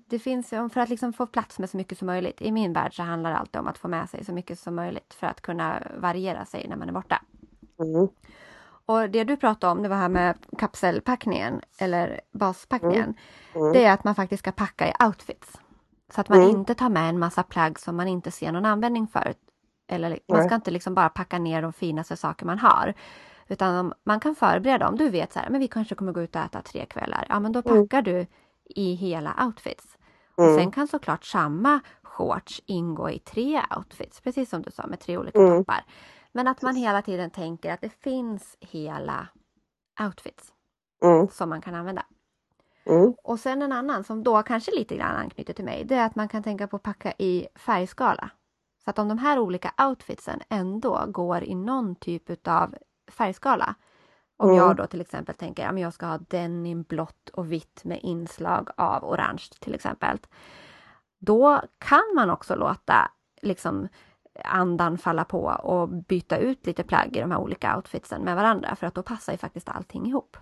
det finns, för att liksom få plats med så mycket som möjligt. I min värld så handlar det alltid om att få med sig så mycket som möjligt för att kunna variera sig när man är borta. Mm. Och det du pratade om, det var här med kapselpackningen eller baspackningen. Mm. Mm. Det är att man faktiskt ska packa i outfits. Så att man mm. inte tar med en massa plagg som man inte ser någon användning för. Eller man ska inte liksom bara packa ner de finaste saker man har. Utan man kan förbereda om du vet så här, men vi kanske kommer gå ut och äta tre kvällar. Ja men då mm. packar du i hela outfits. Och mm. sen kan såklart samma shorts ingå i tre outfits, precis som du sa med tre olika mm. toppar. Men att man hela tiden tänker att det finns hela outfits mm. som man kan använda. Mm. Och sen en annan som då kanske lite grann anknyter till mig, det är att man kan tänka på att packa i färgskala. Så att om de här olika outfitsen ändå går i någon typ av färgskala. Om mm. jag då till exempel tänker att jag ska ha denim blått och vitt med inslag av orange till exempel. Då kan man också låta liksom andan falla på och byta ut lite plagg i de här olika outfitsen med varandra för att då passar ju faktiskt allting ihop.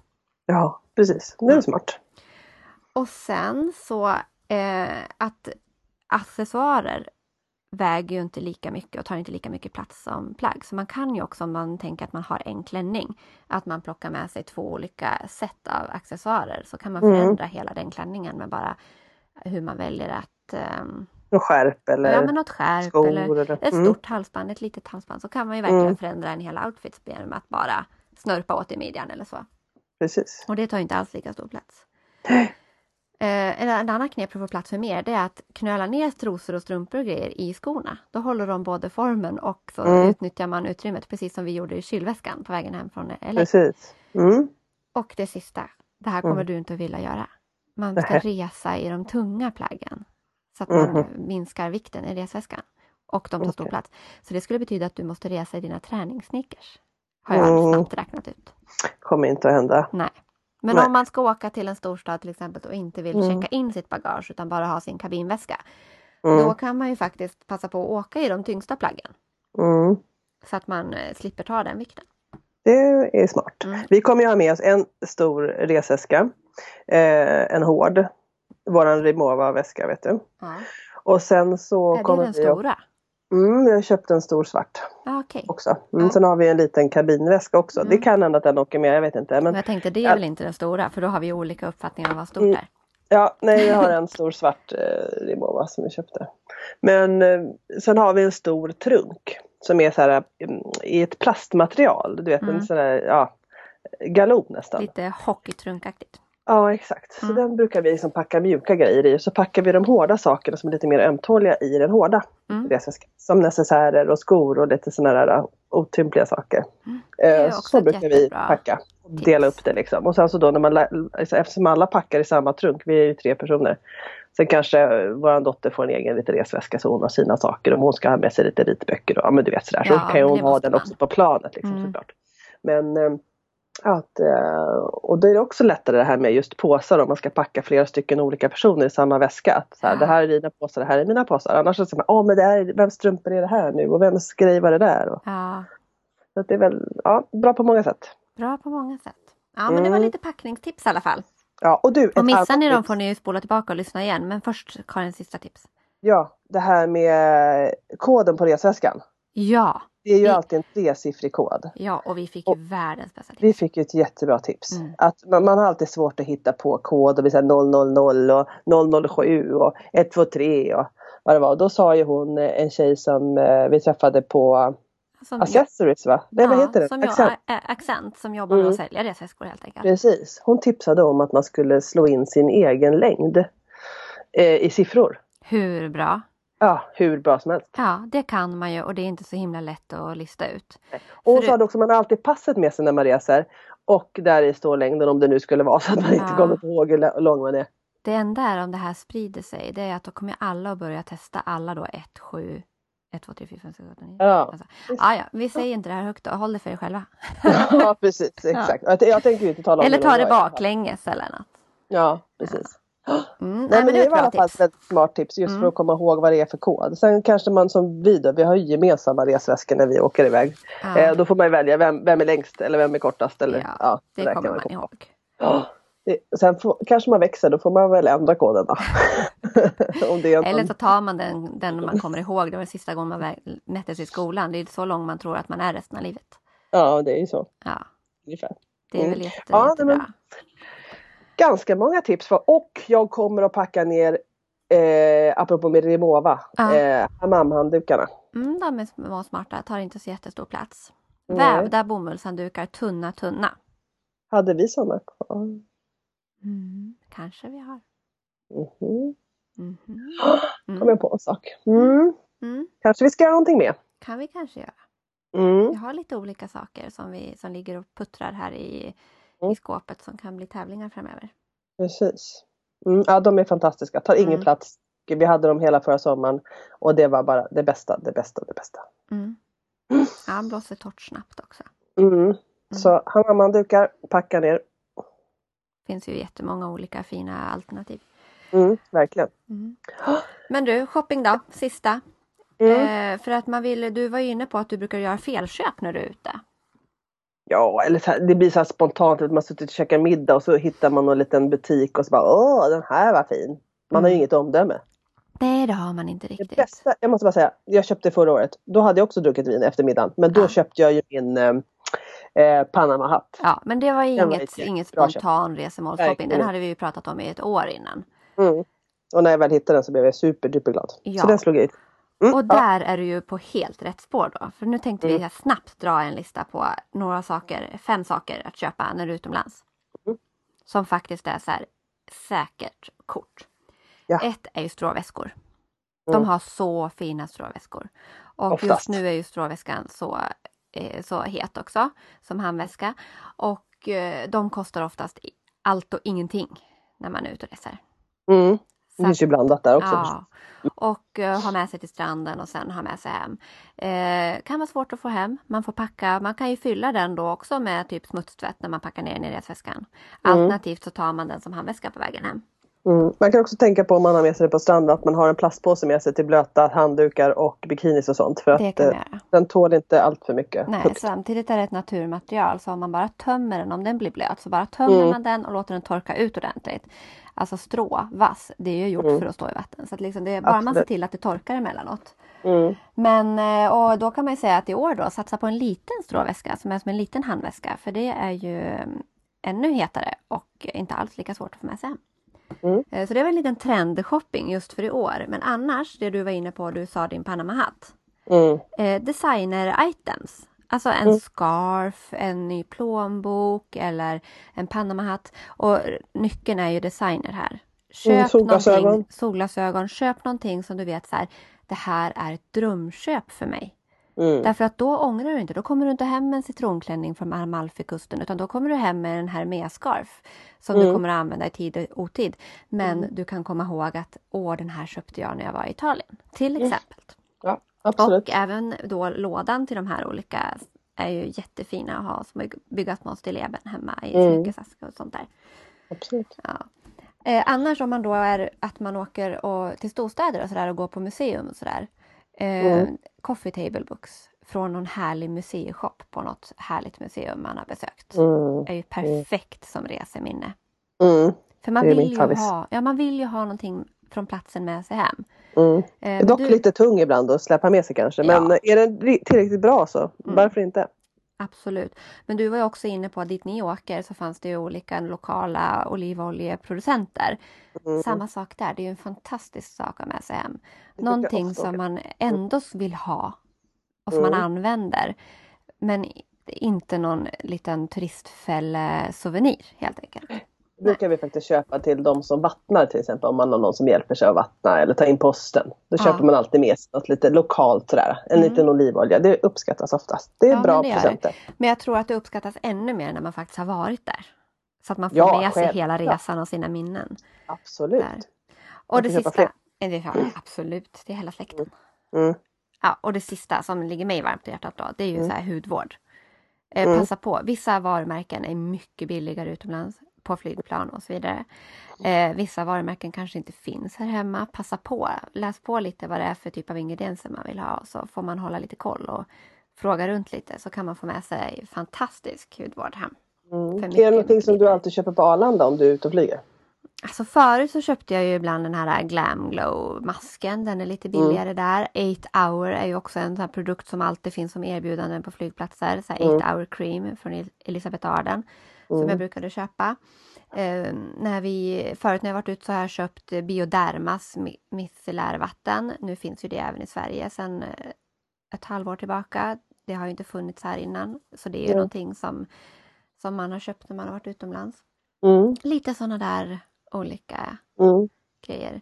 Ja, precis. Det är smart. Och sen så eh, att accessoarer väger ju inte lika mycket och tar inte lika mycket plats som plagg. Så man kan ju också om man tänker att man har en klänning, att man plockar med sig två olika set av accessoarer så kan man mm. förändra mm. hela den klänningen med bara hur man väljer att um, något skärp eller ja, men något skärp skor eller, eller ett mm. stort halsband, ett litet halsband så kan man ju verkligen mm. förändra en hel outfit genom att bara snörpa åt i midjan eller så. Precis. Och det tar inte alls lika stor plats. Eh, en annan knep för att få plats för mer det är att knöla ner trosor och strumpor och grejer i skorna. Då håller de både formen och så mm. utnyttjar man utrymmet precis som vi gjorde i kylväskan på vägen hem från LA. Precis. Mm. Och det sista, det här kommer mm. du inte att vilja göra. Man ska resa i de tunga plaggen. Så att man mm. minskar vikten i resväskan. Och de tar stor plats. Så det skulle betyda att du måste resa i dina träningssneakers. Har jag mm. snabbt räknat ut. Kommer inte att hända. Nej. Men Nej. om man ska åka till en storstad till exempel och inte vill mm. checka in sitt bagage utan bara ha sin kabinväska. Mm. Då kan man ju faktiskt passa på att åka i de tyngsta plaggen. Mm. Så att man eh, slipper ta den vikten. Det är smart. Mm. Vi kommer ju ha med oss en stor resväska. Eh, en hård. Våran Rimowa väska vet du. Ja. Och sen så är kommer det den stora? Mm, jag köpte en stor svart ah, okay. också. Mm, ah. Sen har vi en liten kabinväska också. Mm. Det kan hända att den åker med, jag vet inte. Men, men jag tänkte det är väl inte den stora för då har vi olika uppfattningar om vad stort mm. är. Ja, nej jag har en stor svart eh, Rimowa som vi köpte. Men eh, sen har vi en stor trunk som är så här mm, i ett plastmaterial. Du vet en mm. sån här, ja, galon nästan. Lite hockeytrunkaktigt. Ja exakt, så mm. den brukar vi liksom packa mjuka grejer i. Så packar vi de hårda sakerna som är lite mer ömtåliga i den hårda mm. Som necessärer och skor och lite sådana där otympliga saker. Mm. Eh, så brukar vi packa. Och dela upp det liksom. Och sen så då när man, alltså, eftersom alla packar i samma trunk, vi är ju tre personer. Sen kanske vår dotter får en egen liten resväska så hon har sina saker. Om hon ska ha med sig lite ritböcker. Då, ja men du vet sådär. Så Ja, kan ju hon ha den man. också på planet. Liksom, Mm. såklart. Men eh, att, eh, och då är det också lättare det här med just påsar om man ska packa flera stycken olika personer i samma väska. Att så här, Ja. Det här är dina påsar, det här är mina påsar. Annars så säger man, åh men det här, är- vems strumpor är det här nu och vems grej var det där? Och, Ja, så det är väl ja, bra på många sätt. bra på många sätt. Ja, men det var Mm. lite packningstips i alla fall. Ja, och du, Och missar ni dem får ni spola tillbaka och lyssna igen. Men först Karins sista tips. Ja, det här med koden på resväskan. Ja, Det är ju Vi- alltid en tresiffrig kod. ja och vi fick ju världens bästa tips. Vi fick ju ett jättebra tips. Mm. Att man, man har alltid svårt att hitta på kod och vi säger 000 och 007 och 123 och vad det var. Då sa ju hon, eh, en tjej som eh, vi träffade på Som, Accessories va? Nej vad heter det? Som jag, Accent. ä- accent som jobbar med Mm. att sälja resväskor helt enkelt. Precis. Hon tipsade om att man skulle slå in sin egen längd eh, i siffror. Hur bra? Ja, hur bra som helst. Ja, det kan man ju och det är inte så himla lätt att lista ut. Och hon För sa det- det också, man alltid passet med sig när man reser. Och där i står längden om det nu skulle vara så att man inte Ja. kommer ihåg hur lång man är. Det enda är om det här sprider sig, det är att då kommer alla att börja testa alla då 1, 7, 1, 2, 3, 4, 5, 6, 8, 9. Ja. Alltså, ah, ja, vi säger inte det här högt då, håll det för er själva. ja precis, exakt. Jag, jag tänker inte tala om Eller det ta det fall. baklänges eller något. Ja, precis. Mm, Nej, nej, men det är var i alla fall ett smart tips just Mm. för att komma ihåg vad det är för kod. Sen kanske man som vi då, vi har ju gemensamma resväskor när vi åker iväg. Ja, Eh, då får man välja vem, vem är längst eller vem är kortast. Eller, Ja, ja, det där kommer man komma ihåg. Ja, det, sen får, kanske man växer, då får man väl ändra koden då. Det Eller så tar man den, den man kommer ihåg, det var sista gången man mätte sig i skolan. Det är så lång man tror att man är resten av livet. Ja, det är ju så. Ja, Ungefär. det är Mm. väl jätte, Ja, jättebra. men- Ganska många tips. För, och jag kommer att packa ner, eh, apropå med Rimowa, Ja. eh, hammamhanddukarna. Mm, de och smarta, tar inte så jättestor plats. Nej. Vävda bomullshanddukar, tunna, tunna. Hade vi sådana kvar? Mm, kanske vi har. Mhm. Kom Mm. jag på en sak. Mm. Mm, Kanske vi ska göra någonting med. kan vi kanske göra. Mm. Vi har lite olika saker som, vi, som ligger och puttrar här i, Mm. I skåpet som kan bli tävlingar framöver. Precis. Mm. Ja, de är fantastiska. Tar ingen Mm. plats. Vi hade dem hela förra sommaren och det var bara det bästa, det bästa, det bästa. Mm. Ja, blåser torrt snabbt också. Mm. Så hammamhanddukar, packa ner. finns ju jättemånga olika fina alternativ. Mm, verkligen. Mm. Men du, shopping då, sista. Mm. Eh, för att man vill, du var ju inne på att du brukar göra felköp när du är ute. Ja, eller så här, det blir så här spontant att man suttit och käkat middag och så hittar man någon liten butik och så bara åh den här var fin. Man har ju Mm. inget omdöme. Nej, det har man inte Det riktigt. bästa, jag måste bara säga, jag köpte förra året. Då hade jag också druckit vin efter middagen. Men då Ja. köpte jag ju min eh, eh, Panama-hatt. Ja, men det var Den var inget, inget spontan resemålsshopping. Den hade vi ju pratat om i ett år innan. Mm. Och när jag väl hittade den så blev jag superduperglad. Ja. Så den slog jag i. Mm, Och ja. där är du ju på helt rätt spår då. För nu tänkte vi Mm. här snabbt dra en lista på några saker, fem saker att köpa när du är utomlands. Mm. Som faktiskt är så här säkert kort. Ja. Ett är ju stråväskor. Mm. De har så fina stråväskor. Och Oftast. just nu är ju stråväskan så, eh, så het också som handväska. Och eh, de kostar oftast allt och ingenting när man är ute och reser. Det finns ju blandat där också. Ja, och eh, ha med sig till stranden och sen ha med sig hem. Eh, kan vara svårt att få hem. Man får packa, man kan ju fylla den då också med typ smutstvätt när man packar ner den i resväskan. Mm. Alternativt så tar man den som handväska på vägen hem. Mm. Man kan också tänka på om man har med sig det på stranden att man har en plastpåse med sig till blöta handdukar och bikinis och sånt. För att eh, den tål inte allt för mycket Nej, fukt. samtidigt är det ett naturmaterial så om man bara tömmer den, om den blir blöt, så bara tömmer Mm. man den och låter den torka ut ordentligt. Alltså strå, vass, det är ju gjort Mm. för att stå i vatten. Så att liksom det är bara man ser Absolut. till att det torkar emellanåt. Mm. Men eh, och då kan man ju säga att i år då satsa på en liten stråväska som är som en liten handväska. För det är ju mm, ännu hetare och inte alls lika svårt att få med sig hem. Mm. Eh, Så det var en liten trendshopping just för i år. Men annars, det du var inne på, du sa din Panama-hatt. Mm. Eh, designer-items. Alltså en Mm. scarf, en ny plånbok eller en Panama-hatt. Och nyckeln är ju designer här. Köp Mm, solglasögon. solglasögon. Köp någonting som du vet så här, det här är ett drömköp för mig. Mm. Därför att då ångrar du inte. Då kommer du inte hem med en citronklänning från Amalfikusten utan då kommer du hem med en hermesscarf som mm. du kommer att använda i tid och otid. Men mm. du kan komma ihåg att åh, den här köpte jag när jag var i Italien. Till exempel. Ja, absolut. Och även då lådan till de här olika är ju jättefina att ha som bygga små stilleben hemma i mm. smyckesaskar och sånt där. Absolut. Ja. Eh, annars om man då är att man åker och, till storstäder och sådär och går på museum och sådär. Eh, mm. Coffee table books från någon härlig museishop på något härligt museum man har besökt. Mm. är ju perfekt som reseminne. Mm. För man vill, ju ha, ja, man vill ju ha någonting från platsen med sig hem. Mm. Eh, Dock du... lite tung ibland att släppa med sig kanske men ja. är den tillräckligt bra så mm. varför inte? Absolut. Men du var ju också inne på att dit ni åker så fanns det ju olika lokala olivoljeproducenter. Mm. Samma sak där, det är ju en fantastisk sak att ha med sig hem. Någonting som man ändå vill ha och som mm. man använder. Men inte någon liten turistfälle-souvenir helt enkelt brukar vi faktiskt köpa till de som vattnar till exempel om man har någon som hjälper sig att vattna eller ta in posten. Då ja. köper man alltid med sig något lite lokalt sådär. En mm. liten olivolja. Det uppskattas oftast. Det är ja, bra men det presenter. Men jag tror att det uppskattas ännu mer när man faktiskt har varit där. Så att man får ja, med sig själv. hela resan och sina minnen. Absolut. Där. Och det sista, det är, absolut, det är hela släkten. Mm. mm. Ja, och det sista som ligger mig varmt i hjärtat då, det är ju mm. så här hudvård. Eh, mm. Passa på, vissa varumärken är mycket billigare utomlands på flygplan och så vidare. Eh, vissa varumärken kanske inte finns här hemma. Passa på, läs på lite vad det är för typ av ingredienser man vill ha så får man hålla lite koll och fråga runt lite så kan man få med sig fantastisk hudvård hem. Mm. Är det någonting som du alltid köper på Arlanda om du är ute och flyger? Alltså förut så köpte jag ju ibland den här Glam Glow masken. Den är lite mm. billigare mm. där. 8 hour är ju också en sån produkt som alltid finns som erbjudanden på flygplatser. Så 8 mm. hour cream från Elisabeth Arden som jag mm. brukade köpa. Eh, när vi, förut när jag varit ute så har jag köpt Biodermas micellärvatten. Nu finns ju det även i Sverige sedan eh, ett halvår tillbaka. Det har ju inte funnits här innan så det är ju mm. någonting som, som man har köpt när man har varit utomlands. Mm. Lite sådana där olika mm. grejer.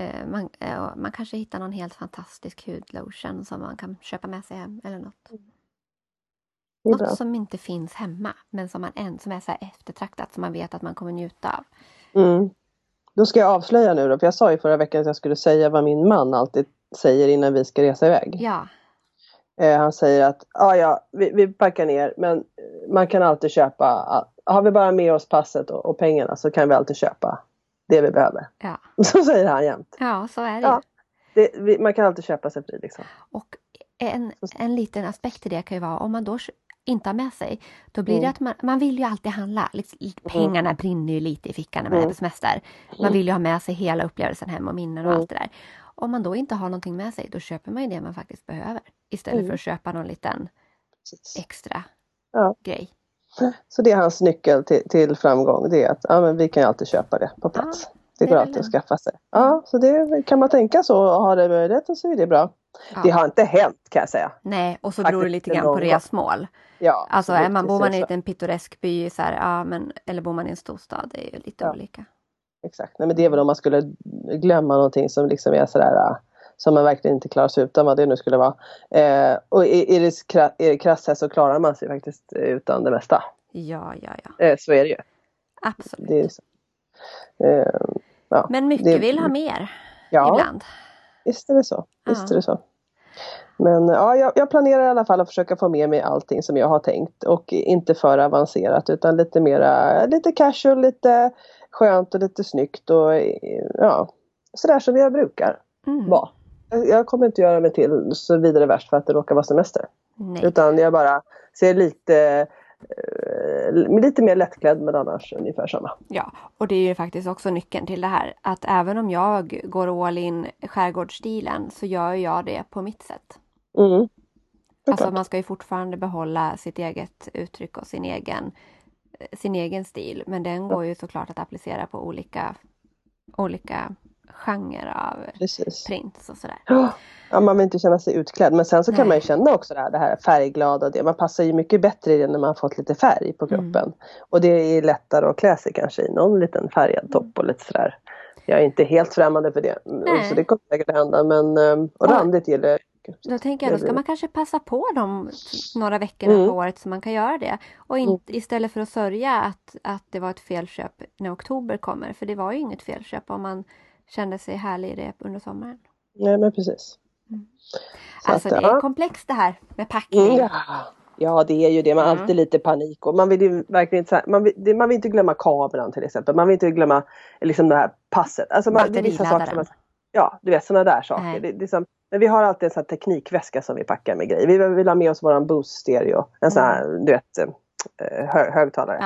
Eh, man, eh, man kanske hittar någon helt fantastisk hudlotion som man kan köpa med sig hem eller något. Något som inte finns hemma men som, man än, som är så eftertraktat som man vet att man kommer njuta av. Mm. Då ska jag avslöja nu då, för jag sa ju förra veckan att jag skulle säga vad min man alltid säger innan vi ska resa iväg. Ja. Eh, han säger att ah, ja, vi, vi packar ner men man kan alltid köpa, har vi bara med oss passet och, och pengarna så kan vi alltid köpa det vi behöver. Ja. Så säger han jämt. Ja, så är det. Ja, det vi, man kan alltid köpa sig fri liksom. Och en, en liten aspekt i det kan ju vara om man då inte har med sig, då blir mm. det att man, man vill ju alltid handla. Liksom, pengarna mm. brinner ju lite i fickan när man mm. är på semester. Man mm. vill ju ha med sig hela upplevelsen hem och minnen och mm. allt det där. Om man då inte har någonting med sig, då köper man ju det man faktiskt behöver. Istället för mm. att köpa någon liten extra ja. grej. Så det är hans nyckel till, till, framgång, det är att ja, men vi kan ju alltid köpa det på plats. Ja, det går alltid att skaffa sig. Ja, så det kan man tänka så och ha det möjligheten så är det bra. Ja. Det har inte hänt kan jag säga. Nej, och så beror det lite grann på resmål. Ja, alltså är man, bor man i en liten pittoresk by så här, ja, men, eller bor man i en storstad, det är ju lite ja. olika. Exakt, Nej, men det är väl om man skulle glömma någonting som liksom är sådär som man verkligen inte klarar sig utan vad det nu skulle vara. Eh, och är det, är det krasst så klarar man sig faktiskt utan det mesta. Ja, ja, ja. Eh, så är det ju. Absolut. Det är så. Eh, ja, men mycket det, vill ha mer ja, ibland. Visst är det så. Visst är det så. Men ja, jag, jag, planerar i alla fall att försöka få med mig allting som jag har tänkt och inte för avancerat utan lite mera, lite casual, lite skönt och lite snyggt och ja, sådär som jag brukar mm. vara. Jag kommer inte göra mig till så vidare värst för att det råkar vara semester. Nej. Utan jag bara ser lite lite mer lättklädd men annars ungefär samma. Ja, och det är ju faktiskt också nyckeln till det här att även om jag går all in skärgårdsstilen så gör jag det på mitt sätt. Mm. Alltså man ska ju fortfarande behålla sitt eget uttryck och sin egen, sin egen stil men den går ju såklart att applicera på olika, olika genrer av Precis. prints och sådär. Ja, man vill inte känna sig utklädd men sen så Nej. kan man ju känna också det här, det här färgglada och det. Man passar ju mycket bättre i det när man fått lite färg på kroppen. Mm. Och det är lättare att klä sig kanske i någon liten färgad topp och lite sådär. Jag är inte helt främmande för det. Nej. Så det kommer säkert hända men och randigt gillar jag. Då tänker jag, då ska man kanske passa på de några veckorna Mm. på året så man kan göra det. Och inte, istället för att sörja att, att det var ett felköp när oktober kommer. För det var ju inget felköp om man kände sig härlig i det under sommaren. Nej men precis. Så alltså att, det ja. är komplext det här med packning. Mm, ja. ja det är ju det, man har Mm. alltid lite panik och man vill ju verkligen inte, man vill, man vill inte glömma kameran till exempel. Man vill inte glömma liksom det här passet. Alltså man, det är vissa saker man, Ja, du vet sådana där saker. Nej. Det, det är som, men vi har alltid en sån teknikväska som vi packar med grejer. Vi vill ha med oss våran boost stereo, en sån här du vet eh, hö, högtalare.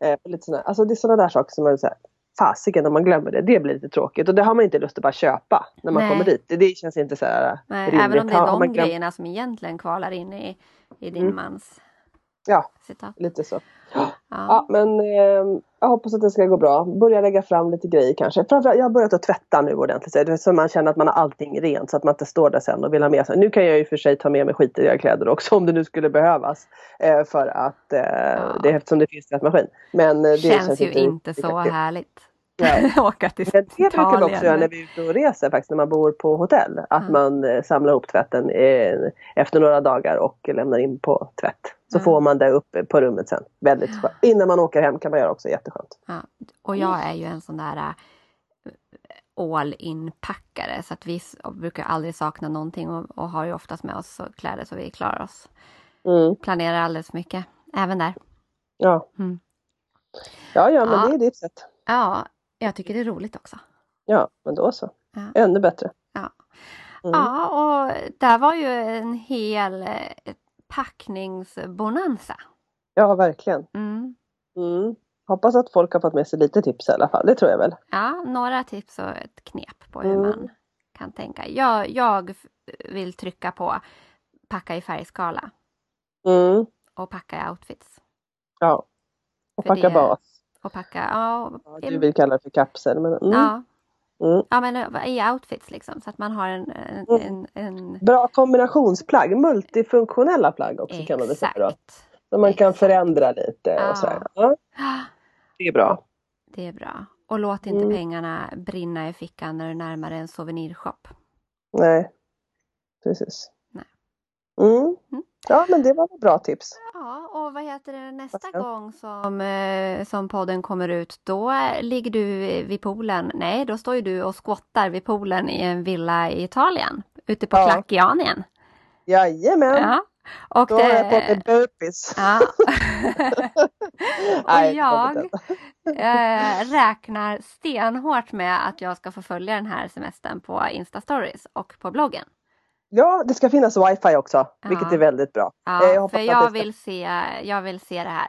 Ja. Eh, lite såna, alltså det är sådana där saker som man säger fasiken om man glömmer det, det blir lite tråkigt och det har man inte lust att bara köpa när man Nej. kommer dit. Det, det känns inte så här Nej, rimligt. även om det är de man glömt- grejerna som egentligen kvalar in i, i din Mm. mans Ja. citat. Lite så. Ja. Ja, men eh, jag hoppas att det ska gå bra. Börja lägga fram lite grejer kanske. Framförallt, jag har börjat att tvätta nu ordentligt. Så man känner att man har allting rent så att man inte står där sen och vill ha med sig. Nu kan jag ju för sig ta med mig skitiga kläder också om det nu skulle behövas. Eh, för att eh, det, eftersom det finns tvättmaskin. Men eh, det Känns ju inte så kul. härligt. Nej. Åka till Men det brukar vi Italien. också göra när vi är ute och reser faktiskt när man bor på hotell. Att Mm. man eh, samlar ihop tvätten eh, efter några dagar och lämnar in på tvätt. Så Mm. får man det uppe på rummet sen. Väldigt skönt. Innan man åker hem kan man göra också jätteskönt. Ja. Och jag är ju en sån där äh, all in-packare så att vi brukar aldrig sakna någonting och, och har ju oftast med oss kläder så vi klarar oss. Mm. Planerar alldeles mycket, även där. Ja. Mm. ja, ja, men Ja. det är ditt sätt. Ja, jag tycker det är roligt också. Ja, men då så. Ja. Ännu bättre. Ja. Mm. Ja, och där var ju en hel eh, packningsbonanza. Ja, verkligen. Mm. Mm. Hoppas att folk har fått med sig lite tips i alla fall. Det tror jag väl. Ja, några tips och ett knep på hur Mm. man kan tänka. Jag, jag vill trycka på packa i färgskala Mm. och packa i outfits. Ja. Och För packa det- bas. Och packa, ja, Ja, du vill kalla det för kapsel. Men, mm. ja, Mm. ja men eh, i outfits liksom så att man har en, en, Mm. en, en Bra kombinationsplagg. Multifunktionella plagg också kan man väl säga då. exakt. Så man kan Exakt. förändra lite Ja. och så. Ja, det är bra. Det är bra. Och låt inte Mm. pengarna brinna i fickan när du närmar dig en souvenirshop. Nej, precis. Nej. Ja, men det var väl bra tips. Ja, och vad heter det nästa ska- gång som, eh, som podden kommer ut? Då ligger du vid poolen. Nej, då står ju du och skottar vid poolen i en villa i Italien. Ute på Ja. Klackianien. Jajamän. Ja. Och Då har jag fått en det, burpees. ja. och det jag eh, räknar stenhårt med att jag ska få följa den här semestern på Insta-stories och på bloggen. Ja, det ska finnas wifi också, vilket Ja. är väldigt bra. Ja, jag för jag det vill, se, jag vill se det här.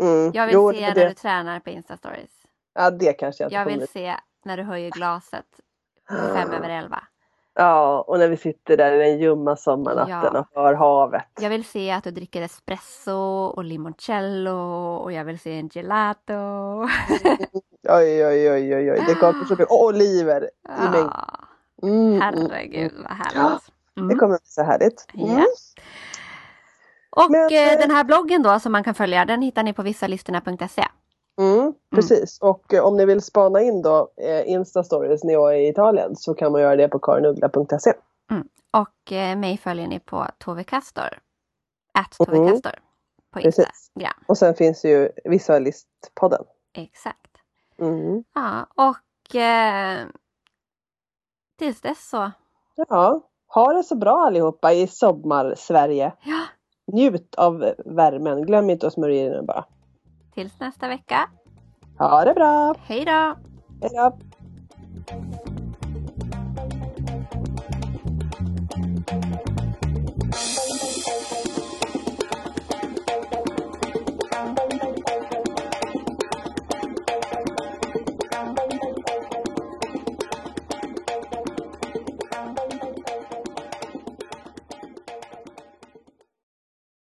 Mm. Jag vill jo, se men när det, du tränar på Insta-stories. Ja, det kanske jag inte Jag vill se när du höjer glaset fem över elva. Ja, och när vi sitter där i den ljumma sommarnatten Ja. och hör havet. Jag vill se att du dricker espresso och limoncello och jag vill se en gelato. Oj, oj, oj, oj, oj. Det kommer så mycket. Och oliver i mängd. Mm, mm, herregud mm. vad Ja, härligt. Det Mm. kommer bli så härligt. Mm. Ja. Och Men, eh, eh, den här bloggen då som man kan följa den hittar ni på vissalistorna.se. Mm, precis. Och eh, om ni vill spana in då eh, Insta-stories när jag är i Italien så kan man göra det på karinugla.se. Och eh, mig följer ni på Tove Kastor. At Tove Mm. Kastor. På Precis. Instagram. Och sen finns ju Visualistpodden. Exakt. Mm. Ja, och eh, tills dess så. Ja, ha det så bra allihopa i sommar-Sverige. Ja, Njut av värmen. Glöm inte att smörja in den bara. tills nästa vecka. Ha det bra! Hej då! Hej då!